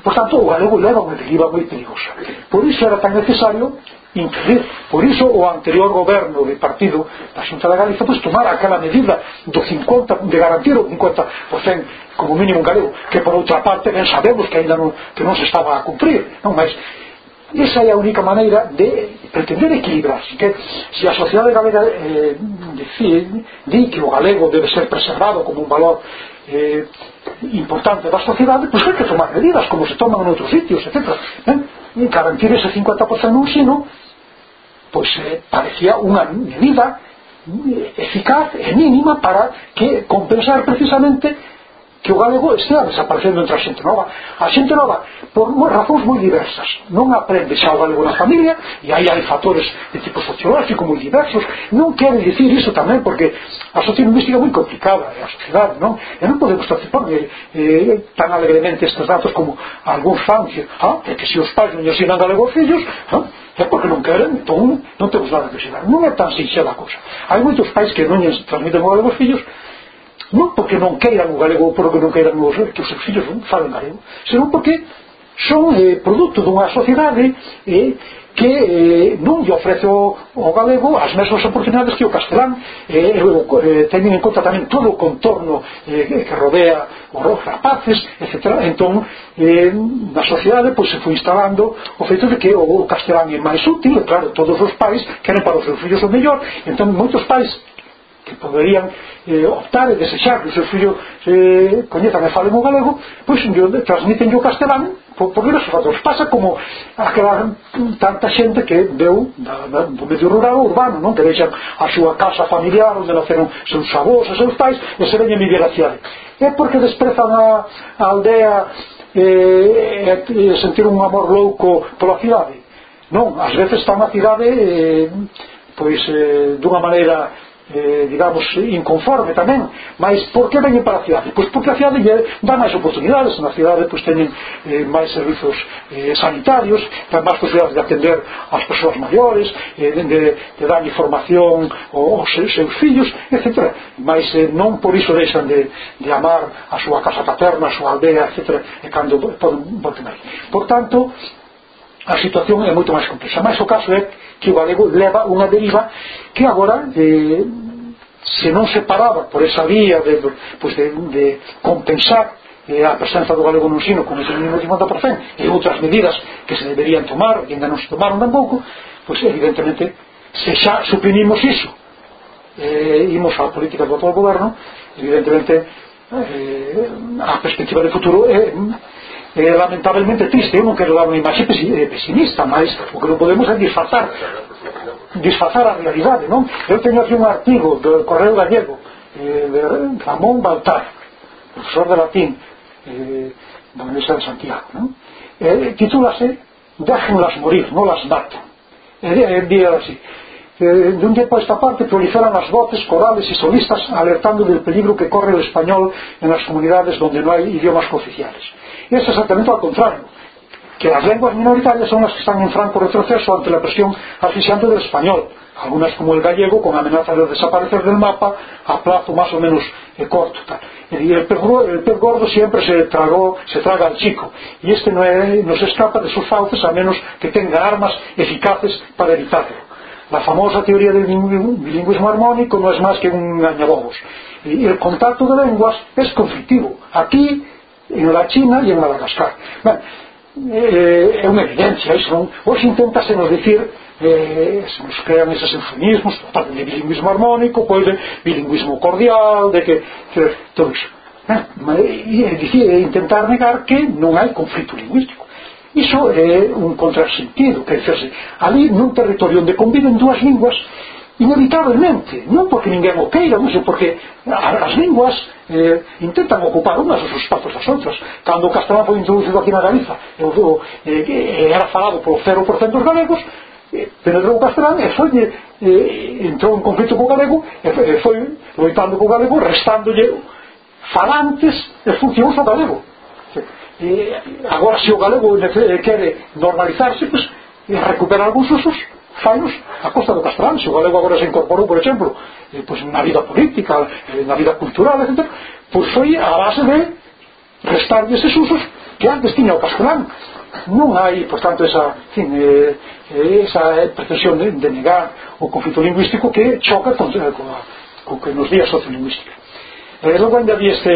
Por tanto, o galego leva unha deriva moi perigosa. Por iso era tan necesario incidir. Por iso o anterior goberno de partido da Xunta da Galiza pois, tomara aquela medida do 50, de garantir o 50% como mínimo galego, que por outra parte ben sabemos que ainda non, que non se estaba a cumprir. Non, mas Esa é a única maneira de pretender equilibrar Que se a sociedade galega eh, di, di que o galego debe ser preservado como un valor eh, importante da sociedade pois hai que tomar medidas como se toman en outros sitios etc ben? garantir ese 50% no ensino pois eh, parecía unha medida eficaz e mínima para que compensar precisamente que o galego estea desaparecendo entre a xente nova. A xente nova por razóns moi diversas. Non aprende xa o galego na familia e aí hai factores de tipo sociológico moi diversos. Non quere dicir iso tamén porque a sociedade lingüística é moi complicada a sociedade non? E non podemos participar eh, eh tan alegremente estes datos como algúns fan que, ah, é que se os pais non ensinan galego aos fillos ah, é porque non queren entón non temos nada que ensinar. Non é tan sinxela a cousa. Hai moitos pais que non transmiten o galego aos fillos non porque non queiran o galego ou porque non queiran os que os seus fillos non falen galego senón porque son eh, produto dunha sociedade eh, que eh, non lle ofrece o, o galego as mesmas oportunidades que o castelán eh, e eh, teñen en conta tamén todo o contorno eh, que rodea os rapaces, etc. Entón, eh, na sociedade pois, se foi instalando o feito de que o, o castelán é máis útil, e claro, todos os pais queren para os seus fillos o mellor, entón moitos pais que poderían eh, optar e desechar que o seu fillo eh, coñezan e falen o galego pois transmiten o castelán por, por diversos fatores pasa como aquela tanta xente que veu da, da, do medio rural urbano non? Que deixan a súa casa familiar onde naceron seus avós e seus pais e se veñen vivir a cidade. É porque desprezan a, a aldea e, e, e sentir un amor louco pola cidade. Non, ás veces está na cidade eh, pois eh, dunha maneira eh, digamos, inconforme tamén mas por que veñen para a cidade? pois porque a cidade lle dá máis oportunidades na cidade pois teñen eh, máis servizos eh, sanitarios ten máis posibilidades de atender as persoas maiores eh, de, de, de dar información aos seus, seus fillos etc. mas eh, non por iso deixan de, de amar a súa casa paterna a súa aldea, etc. e cando poden voltar por tanto a situación é moito máis complexa mas o caso é que o galego leva unha deriva que agora eh, se non se paraba por esa vía de, pues de, de compensar eh, a presenza do galego no ensino como ese mínimo 50% e outras medidas que se deberían tomar e ainda non se tomaron tampouco pois pues, evidentemente se xa suprimimos iso eh, imos á política do atual goberno evidentemente eh, a perspectiva de futuro é eh, é lamentablemente triste eu non quero dar unha imaxe eh, pesimista mas o que non podemos é disfrazar disfrazar a realidade non? eu teño aquí un artigo do Correo Gallego eh, de Ramón Baltar profesor de latín eh, da Universidade de Santiago non? Eh, titúlase Déjenlas morir, non las maten e, e, e, así de un tiempo a esta parte proliferan las voces corales y solistas alertando del peligro que corre el español en las comunidades donde no hay idiomas cooficiales. Es exactamente al contrario que las lenguas minoritarias son las que están en franco retroceso ante la presión asfixiante del español algunas como el gallego con amenaza de desaparecer del mapa a plazo más o menos eh, corto y el pez, el pez, gordo siempre se, tragó, se traga al chico y este no, no se escapa de sus fauces a menos que tenga armas eficaces para evitarlo La famosa teoría del bilingüismo armónico no es más que un engañabobos. Y el contacto de lenguas es conflictivo, aquí, en la China y en Madagascar. Ben, eh, é unha evidencia, iso non? Hoxe inténtasenos dicir eh, se nos crean esos eufemismos, tratan de bilingüismo armónico, pois de bilingüismo cordial, de que, que todo iso. Eh, e, e, e intentar negar que non hai conflito lingüístico. Iso é un contrasentido, quer dizer, ali nun territorio onde conviven dúas linguas, inevitablemente, non porque ninguén o queira, non sei, porque as linguas eh, intentan ocupar unhas os espazos das outras. Cando o castelán foi introducido aquí na Galiza, eu, eu, eh, era falado por 0% dos galegos, eh, penetrou o castelán e foi, eh, entrou en conflito co galego e foi, foi loitando co galego restándolle falantes e funcións ao galego. E agora se o galego eh, quere normalizarse, pues, e recuperar algúns usos, fainos a costa do castelán. Se o galego agora se incorporou, por exemplo, eh, pues, na vida política, eh, na vida cultural, etc., pois foi a base de restar eses usos que antes tiña o castelán. Non hai, por tanto, esa, fin, eh, eh esa eh, pretensión de, de negar o conflito lingüístico que choca con, con, con que nos días sociolingüística pero ainda vi este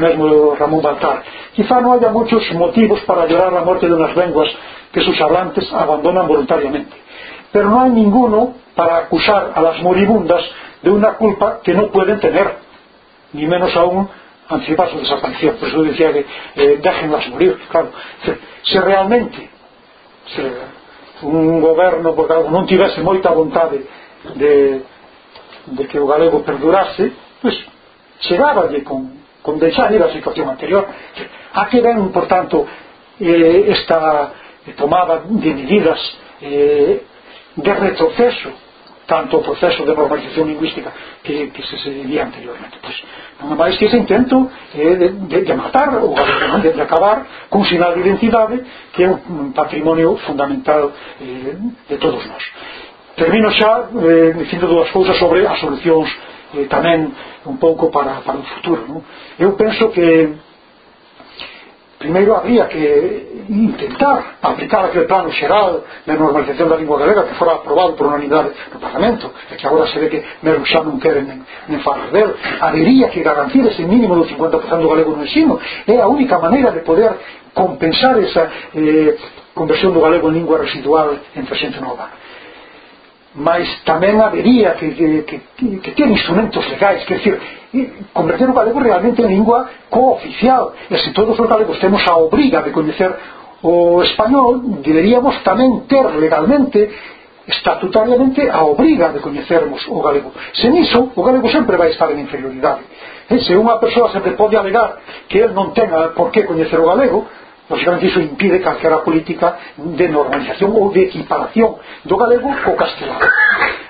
mesmo Ramón Baltar. Quizá non haya muchos motivos para llorar a morte de unas lenguas que sus hablantes abandonan voluntariamente. Pero no hay ninguno para acusar a las moribundas de una culpa que no pueden tener ni menos aún anticipar su desaparición. Por eso decía que eh, déjenlas morir claro, se realmente se, un goberno por non tivese moita vontade de, de que o galego perdurase pois pues, chegáballe con, con deixalle da situación anterior a que ven, por tanto eh, esta eh, tomada de medidas eh, de retroceso tanto o proceso de normalización lingüística que, que se, seguía anteriormente. Pois, non é máis que ese intento eh, de, de, de matar ou de, de acabar cun sinal de identidade que é un patrimonio fundamental eh, de todos nós. Termino xa eh, dicindo dúas cousas sobre as solucións eh, tamén un pouco para, para o futuro non? eu penso que primeiro habría que intentar aplicar aquel plano xeral de normalización da lingua galega que fora aprobado por unanimidade no Parlamento e que agora se ve que mesmo xa non queren nen, nen falar del. Habería que garantir ese mínimo do 50% do galego no ensino. É a única maneira de poder compensar esa eh, conversión do galego en lingua residual entre xente nova mas tamén habería que, que, que, que ter instrumentos legais que decir, converter o galego realmente en lingua cooficial. E se todos os galegos temos a obriga de coñecer o español deberíamos tamén ter legalmente estatutariamente a obriga de coñecermos o galego. Sen iso o galego sempre vai estar en inferioridade. E se unha persoa sempre pode alegar que el non tenga por que coñecer o galego Lógicamente iso impide calquera política de normalización ou de equiparación do galego co castelán.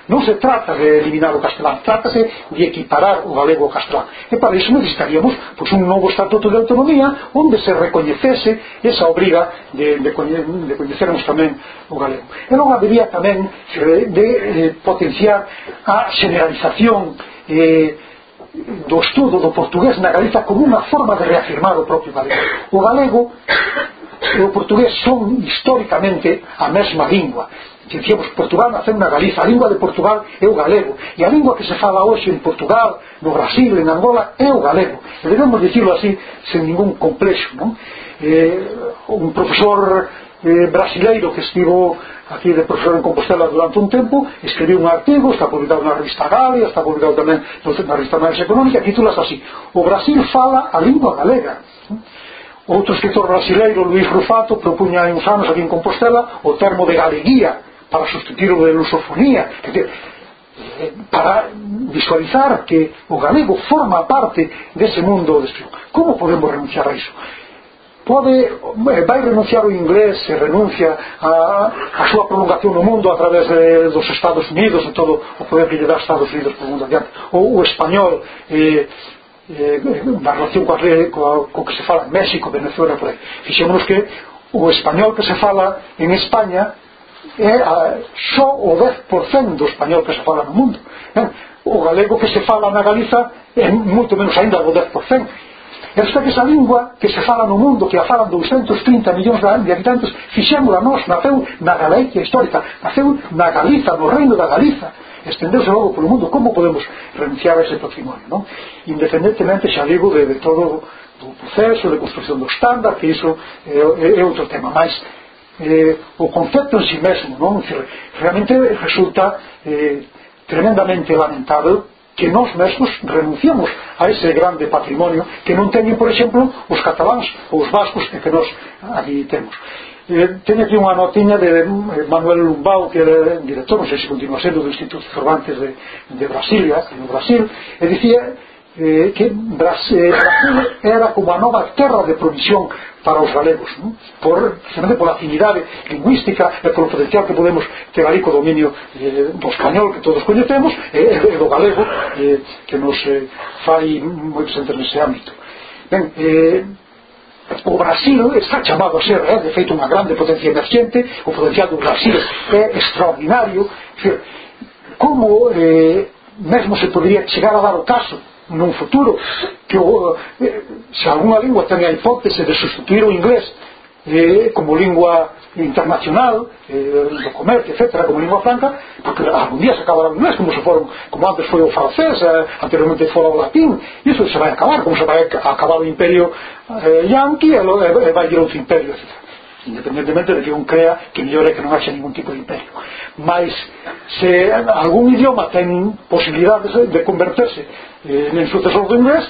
Non se trata de eliminar o castelán, trátase de equiparar o galego ao castelán. E para iso necesitaríamos pois, un novo estatuto de autonomía onde se recoñecese esa obriga de, de, de coñecermos tamén o galego. E non habería tamén de, de, de potenciar a generalización eh, do estudo do portugués na Galiza como unha forma de reafirmar o propio galego. O galego e o portugués son históricamente a mesma lingua. Dicíamos, Portugal naceu na Galiza, a lingua de Portugal é o galego. E a lingua que se fala hoxe en Portugal, no Brasil, en Angola, é o galego. E debemos dicirlo así, sen ningún complexo. Non? Eh, un profesor eh, brasileiro que estivo aquí de profesor en Compostela durante un tempo escribiu un artigo, está publicado na revista Galia está publicado tamén na revista Análise Económica titulas así o Brasil fala a lingua galega outro escritor brasileiro, Luís Rufato propuña hai uns anos aquí en Compostela o termo de galeguía para sustituir o de lusofonía que te, eh, para visualizar que o galego forma parte dese mundo de. Como podemos renunciar a iso? pode eh, vai renunciar o inglés se renuncia a, a súa prolongación no mundo a través de, dos Estados Unidos e todo o poder que lle dá Estados Unidos por mundo adiante. Ou o español eh, eh, na relación coa, coa, co que se fala en México, Venezuela por aí. Fixémonos que o español que se fala en España é a, só o 10% do español que se fala no mundo. O galego que se fala na Galiza é moito menos ainda do 10% Esta que esa lingua que se fala no mundo, que a falan 230 millóns de habitantes, fixémola nós, naceu na Galicia histórica, naceu na Galiza, no reino da Galiza, estendeuse logo polo mundo, como podemos renunciar a ese patrimonio, non? Independentemente, xa digo, de, de todo do proceso de construcción do estándar, que iso é, é outro tema, máis eh, o concepto en si mesmo, non? Realmente resulta eh, tremendamente lamentável que nós mesmos renunciamos a ese grande patrimonio que non teñen, por exemplo, os cataláns ou os vascos que, que nós ali temos. Eh, teño aquí unha notiña de eh, Manuel Lumbau que era director, non sei se continua sendo do Instituto Cervantes de, de Brasilia no Brasil e dicía eh, que Brasil eh, era como a nova terra de provisión para os galegos non? por, precisamente pola afinidade lingüística e polo potencial que podemos ter ali co dominio eh, do español que todos coñecemos e, eh, e do galego eh, que nos eh, fai moi presente nese ámbito ben, eh, o Brasil está chamado a ser eh, de feito unha grande potencia emergente o potencial do Brasil é extraordinario como eh, mesmo se podría chegar a dar o caso nun futuro que o, eh, se algunha lingua ten a hipótese de sustituir o inglés eh, como lingua internacional eh, do comercio, etc., como lingua franca porque algún día se acabará o inglés como, se foron, como antes foi o francés eh, anteriormente fora o latín e iso se vai acabar como se vai acabar o imperio eh, yanqui e, e vai ir outro imperio, etc independentemente de que un crea que mellor é que non haxe ningún tipo de imperio mas se algún idioma ten posibilidades de converterse eh, en sucesor do inglés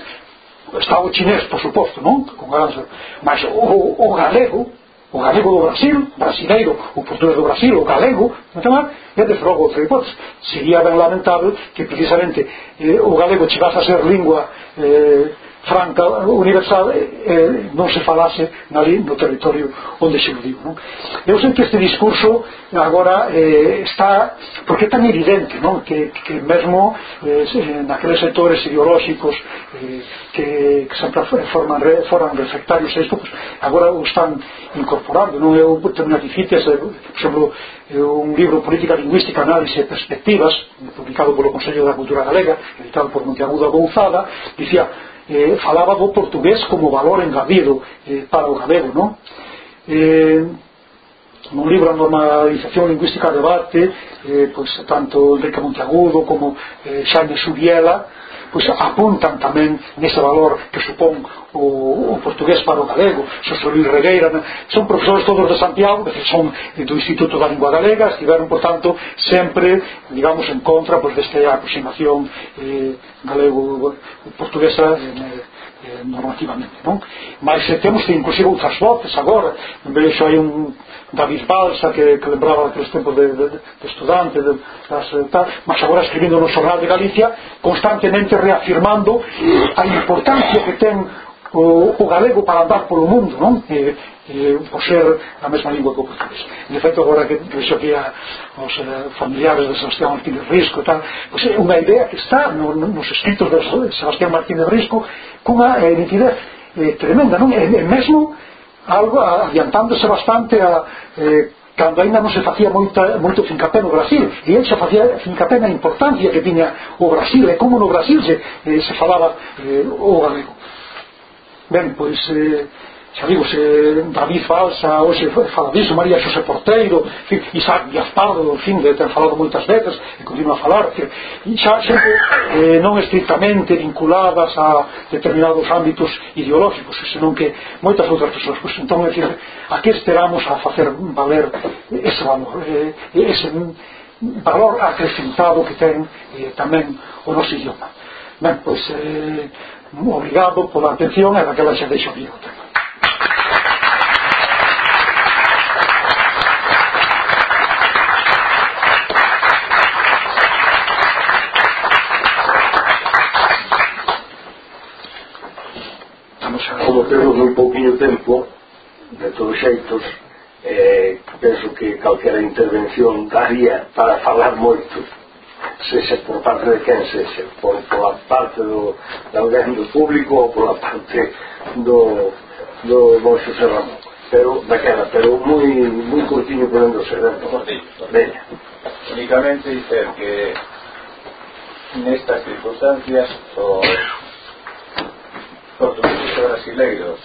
está o chinés, por suposto, non? Con garanza. Mas o, o galego, o galego do Brasil, brasileiro, o portugués do Brasil, o galego, entón, é de frogo outra hipótese. Sería ben lamentable que precisamente eh, o galego chegase a ser lingua eh, franca, universal, eh, non se falase nali no territorio onde se viu. Non? Eu sei que este discurso agora eh, está, porque é tan evidente non? Que, que mesmo eh, naqueles sectores ideolóxicos eh, que, que sempre forman, foran reflectarios a isto, pues, agora o están incorporando. Non? Eu tenho unha dicites, eh, por exemplo, eh, un libro Política Lingüística, Análise e Perspectivas, publicado polo Consello da Cultura Galega, editado por Monteagudo Gonzada, dicía eh, falaba do portugués como valor engadido eh, para o galego non? Eh, un libro en normalización lingüística debate eh, pois, tanto Enrique Monteagudo como eh, Xaime Subiela pois apuntan tamén nese valor que supón o, o portugués para o galego. Xosé Luis Regueira son profesores todos de Santiago que son do Instituto da Lingua Galega estiveron por tanto sempre digamos en contra pois, desta aproximación eh, galego-portuguesa eh, Eh, normativamente. Non? Mas eh, temos inclusive outras voces agora, vexo hai un David Balsa que, que lembraba aqueles tempos de, de, de estudante, de, das, eh, tal, mas agora escribindo no Jornal de Galicia constantemente reafirmando a importancia que ten o, o galego para andar polo mundo non? E, eh, por ser a mesma lingua que o portugués. De feito, agora que vexo aquí a, os eh, familiares de Sebastián Martínez Risco, tal, pois é unha idea que está no, no, nos escritos de Sebastián Martínez Risco cunha eh, nitidez eh, tremenda, non? E, e mesmo algo adiantándose bastante a eh, cando ainda non se facía moita, moito fincapé no Brasil e ele xa facía fincapé na importancia que tiña o Brasil e como no Brasil se, eh, se falaba eh, o galego ben, pois eh, xa digo, se David Falsa ou se fala disso, María Xosé Porteiro que, Isaac Díaz en fin de, ter falado moitas veces e continua a falar que, xa sempre eh, non estritamente vinculadas a determinados ámbitos ideológicos senón que moitas outras persoas. Pois, entón, é dicir, a que esperamos a facer valer ese valor? Eh, eh, ese valor acrecentado que ten eh, tamén o noso idioma. Ben, pois eh, obrigado pola atención e daquela xa deixo o tema. como temos moi pouquinho tempo, de todos xeitos, eh, penso que calquera intervención daría para falar moito sexa por parte de quen sexa por, pola parte do, de alguén do público ou pola parte do, do vosso serramo pero daquela, pero moi moi curtiño podendo ser veña. Únicamente dicer que nestas circunstancias os portugueses e brasileiros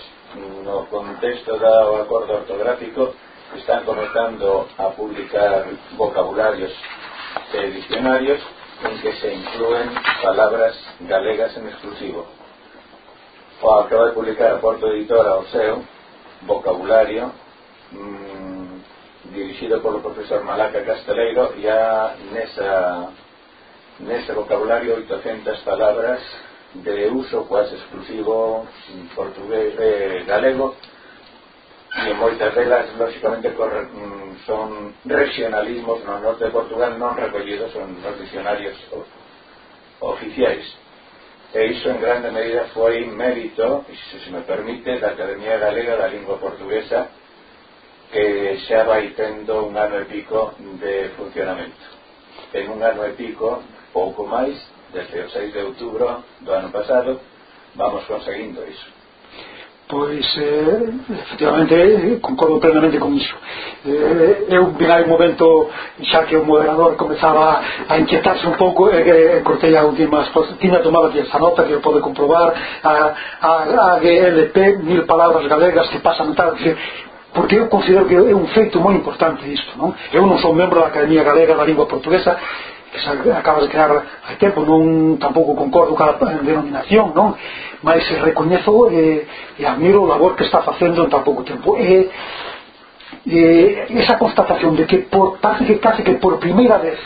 no contexto do acordo ortográfico están comenzando a publicar vocabularios e diccionarios en que se incluen palabras galegas en exclusivo. O acaba de publicar a Porto Editora o seu vocabulario mmm, dirigido polo profesor Malaca Casteleiro e a nesa, nese vocabulario 800 palabras de uso quase exclusivo portugués eh, galego. E moitas delas lóxicamente mm, son regionalismos no norte de Portugal non recollidos son nos dicionarios oficiais e iso en grande medida foi mérito se se me permite da Academia Galega da Lingua Portuguesa que xa vai tendo un ano e pico de funcionamento en un ano e pico pouco máis desde o 6 de outubro do ano pasado vamos conseguindo iso Pois, eh, efectivamente, eh, concordo plenamente con iso. Eh, eu vi un momento, xa que o moderador comezaba a inquietarse un pouco, eh, eh, cortei a última tiña tomado aquí esta nota que pode comprobar, a, a, a GLP, mil palabras galegas que pasan tal, que, porque eu considero que é un feito moi importante isto, non? Eu non sou membro da Academia Galega da Lingua Portuguesa, acabas de crear hai tempo non tampouco concordo cada denominación non? Mas eh, recoñezo eh, e admiro o labor que está facendo en tan pouco tempo. E eh, esa constatación de que por, parece que case que por primeira vez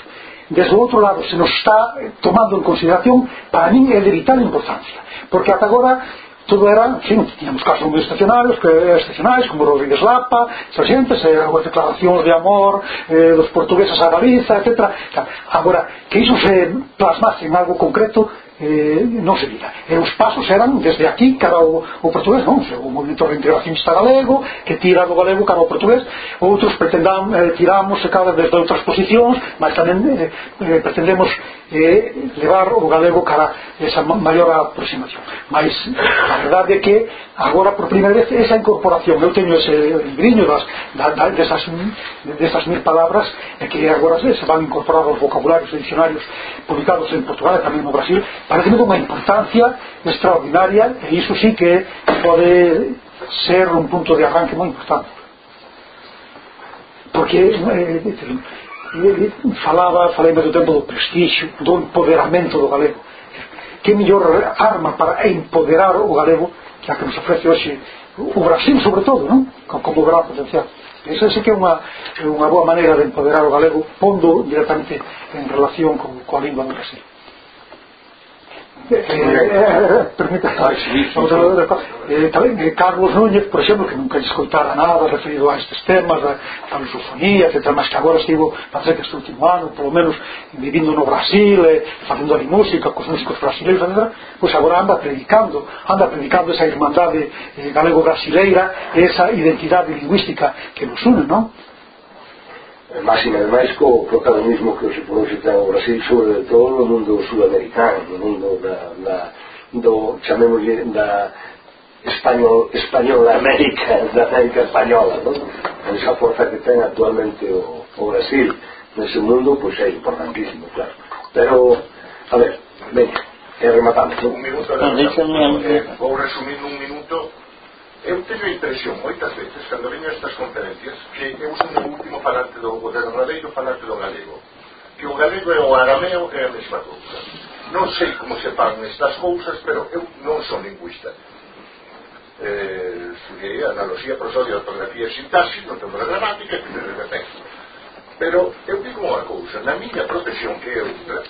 desde o outro lado se nos está tomando en consideración para min é de vital importancia. Porque ata agora Todo era, sin, tiñamos casos moi excepcionales, que, excepcionais, como Rodríguez Lapa, esa xente, se, as declaracións de amor eh, dos portugueses a Galiza, etc. Agora, que iso se plasmase en algo concreto, eh, non se vira. E eh, os pasos eran desde aquí cara ao, ao portugués, non? O movimento reintegracionista galego, que tira do galego cara ao portugués, outros pretendan eh, tiramos cara desde outras posicións, mas tamén eh, eh, pretendemos eh, levar o galego cara esa maior aproximación. Mas a verdade é que agora por primeira vez esa incorporación. Eu teño ese libriño das, da, da, desas, desas mil palabras e que agora se van incorporar os vocabularios e dicionarios publicados en Portugal e tamén no Brasil. Parece unha importancia extraordinaria e iso sí que pode ser un punto de arranque moi importante. Porque eh, falaba, falei do tempo do prestigio do empoderamento do galego que mellor arma para empoderar o galego que a que nos ofrece hoxe o Brasil sobre todo, non? como gran potencial Esa sí que é unha, unha boa maneira de empoderar o galego pondo directamente en relación con, coa lingua do Brasil eh, permita eh, tamén eh, Carlos Núñez eh, eh, por exemplo que nunca escoitara nada referido a estes temas da, da lusofonía etc, mas que agora estivo parece que este último ano polo menos vivindo no Brasil eh, facendo ali música pois cos músicos brasileiros etc, pois agora anda predicando anda predicando esa irmandade eh, galego-brasileira esa identidade lingüística que nos une non? máxima ademais co protagonismo que se produce hoxe ten o Brasil sobre todo no mundo sudamericano no mundo da, da do chamémoslle da español, española América da América española non? esa forza que ten actualmente o, o Brasil nese mundo pois é importantísimo claro. Pero a ver venga e rematamos un minuto, no, eh, no, vou resumir un minuto Eu teño a impresión moitas veces cando veño estas conferencias que eu son o último falante do, o derradeiro falante do galego que o galego e o arameo é a mesma cousa. Non sei como se pagan estas cousas pero eu non son lingüista. Eh, estudiei analogía, prosodia, ortografía e sintaxis non tengo gramática que me repete pero eu digo unha cousa na miña profesión que é outra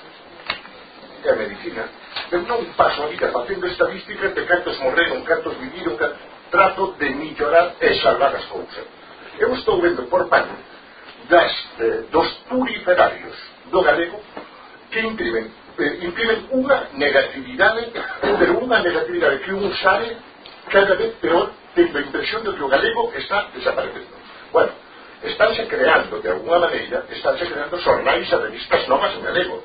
que é a medicina eu non paso a vida facendo estadísticas de cantos morreron, cantos viviron cantos trato de millorar e salvar as cousas. Eu estou vendo por pan das, eh, dos puriferarios do galego que imprimen, eh, imprimen unha negatividade, pero unha negatividade que un sabe cada vez peor tendo a impresión de que o galego está desaparecendo. Bueno, estánse creando, de alguna maneira, estánse creando xornais e revistas novas en galego.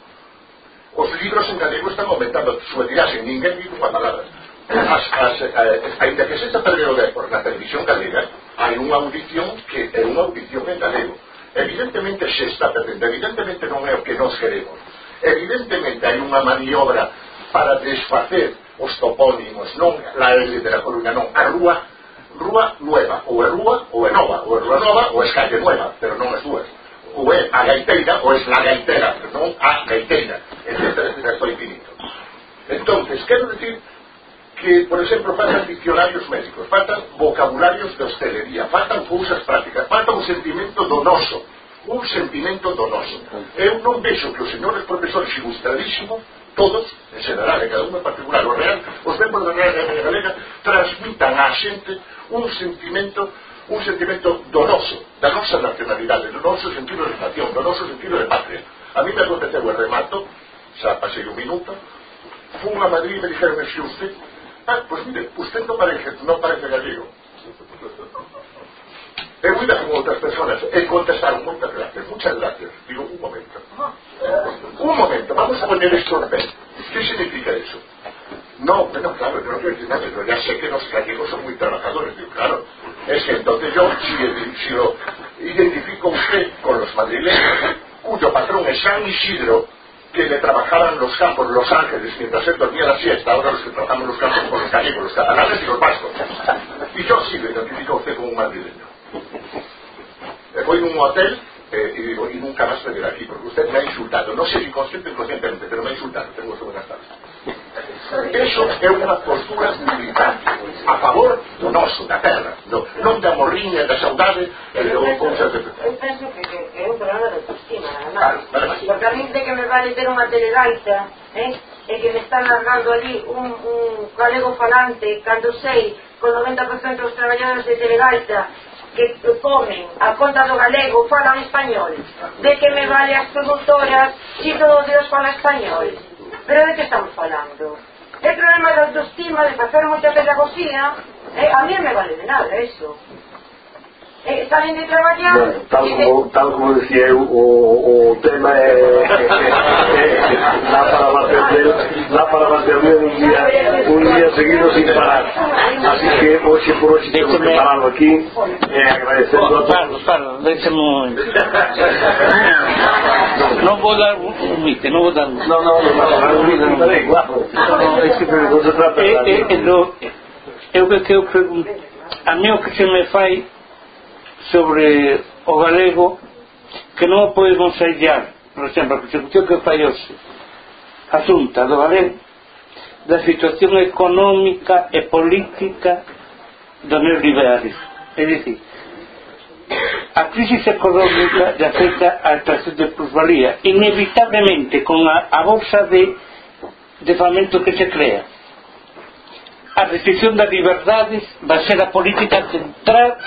Os libros en galego están aumentando, súa dirase, ninguén dice unha palabra as, as, eh, ainda que se está perdendo de, por na televisión galega hai unha audición que é unha audición en galego. Evidentemente se está perdendo evidentemente non é o que nos queremos. Evidentemente hai unha maniobra para desfacer os topónimos non la L de la Coruña non a rúa rúa nueva ou é rúa ou é nova ou é rúa nova ou é calle nueva pero non as dúas ou é a gaiteira ou é la gaiteira pero non a gaiteira etc, etc, etc, etcétera, etcétera, entonces quero decir que, por exemplo, faltan diccionarios médicos, faltan vocabularios de hostelería, faltan cousas prácticas, falta un sentimento donoso, un sentimento donoso. Eu non vexo que os señores profesores ilustradísimo, todos, en general, e cada un en particular, o real, os membros da Real Academia Galega, transmitan á xente un sentimento un sentimento donoso da nosa nacionalidade, do noso sentido de nación, do noso sentido de patria. A mí me aconteceu o remato, xa pasei un minuto, fun a Madrid e me dijeron, se usted Ah, pues mire, usted no parece, no parece gallego. He oído como otras personas, he contestado muchas gracias, muchas gracias. Digo, un momento. Un momento, vamos a poner esto en papel. ¿Qué significa eso? No, bueno, claro, yo no quiero decir nada, pero ya sé que los gallegos son muy trabajadores. Digo, claro, es que entonces yo, si, si lo identifico usted con los madrileños, cuyo patrón es San Isidro, que le trabajaran los campos Los Ángeles mientras él dormía la siesta. Ahora los que trabajamos los campos con los gallegos, los catalanes y los vascos. Y yo sí me identifico a usted como un madrileño. Me voy a un hotel eh, y digo, y nunca más me aquí, porque usted me ha insultado, no sé si consciente o inconscientemente, pero me ha insultado, tengo su buenas tardes. Eso é unha postura militante a favor do noso, da terra, do, non da morriña, da saudade e de cousas de... Eu penso que, que, que é un problema de autoestima, nada máis. Claro, Porque a mí de que me vale ter unha telegaita, eh, e que me están largando ali un, un galego falante, cando sei, con 90% dos traballadores de telegaita, que comen a conta do galego falan español. De que me vale as produtoras si todo Dios fala español. Pero de que estamos falando? É problema de autoestima de facer moita pedagogía eh, a mí me vale de nada eso. Está gente trabalhando. Bueno, tal como, tal como decía eu, o, o tema é, é, dá para bater dá para bater um dia, um dia seguido sem parar. Assim que hoje por hoje temos que parado aqui, é, agradecendo oh, a todos. Deixa-me Não vou dar um mito, não vou dar um Não, não, não, não, não, não, não, não, não não é, é, é, é o que eu pergunto. A mim o que se me faz sobre o galego que non o pode consellar por exemplo, a persecución que fallose asunta do galego da situación económica e política do neoliberalismo. É dicir a crisis económica de afecta a extracción de plusvalía inevitablemente con a, a bolsa de de famento que se crea a restricción das liberdades vai ser a política central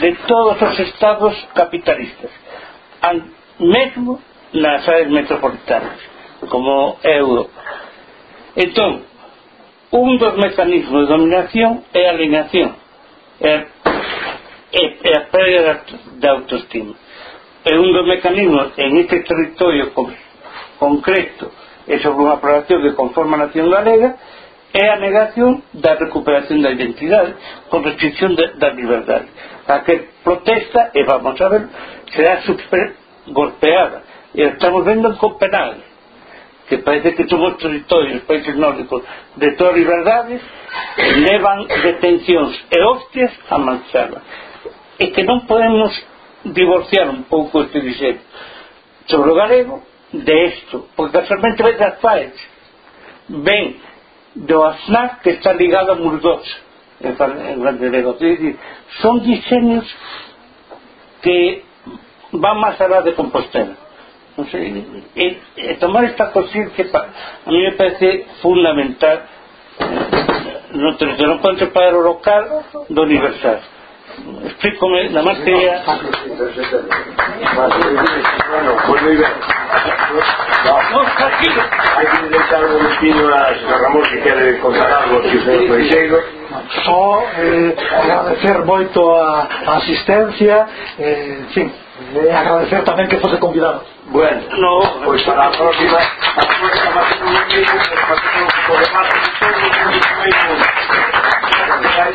de todos os estados capitalistas mesmo nas áreas metropolitanas como é Europa. Entón un dos mecanismos de dominación é a alienación é, é, é a pérdida da, autoestima. É un dos mecanismos en este territorio concreto é sobre unha aprobación que conforma a nación galega é a negación da recuperación da identidade con restricción de, da liberdade a que protesta e vamos a ver será super golpeada. E estamos vendo en Copenhague, que parece que todos os territorios países nórdicos de toda liberdades, levan detencións e hostias a manchada e que non podemos divorciar un pouco este diseño. Sobre o galego de isto porque casualmente ven das faes ven do ASNAC que está ligado a Murdoch en, en decir, son diseños que van máis alá de Compostela. Non sei, e, e tomar esta conciencia a mí me parece fundamental eh, no, non pode separar o local do universal Explico la más que ella. No, tranquilo. Hai que deixar un destino a señor Ramón que quere contar algo que o señor só eh, agradecer moito a, a asistencia eh, en fin, eh, agradecer tamén que fose convidado bueno, no, pois para a próxima a próxima máis un momento para un pouco de máis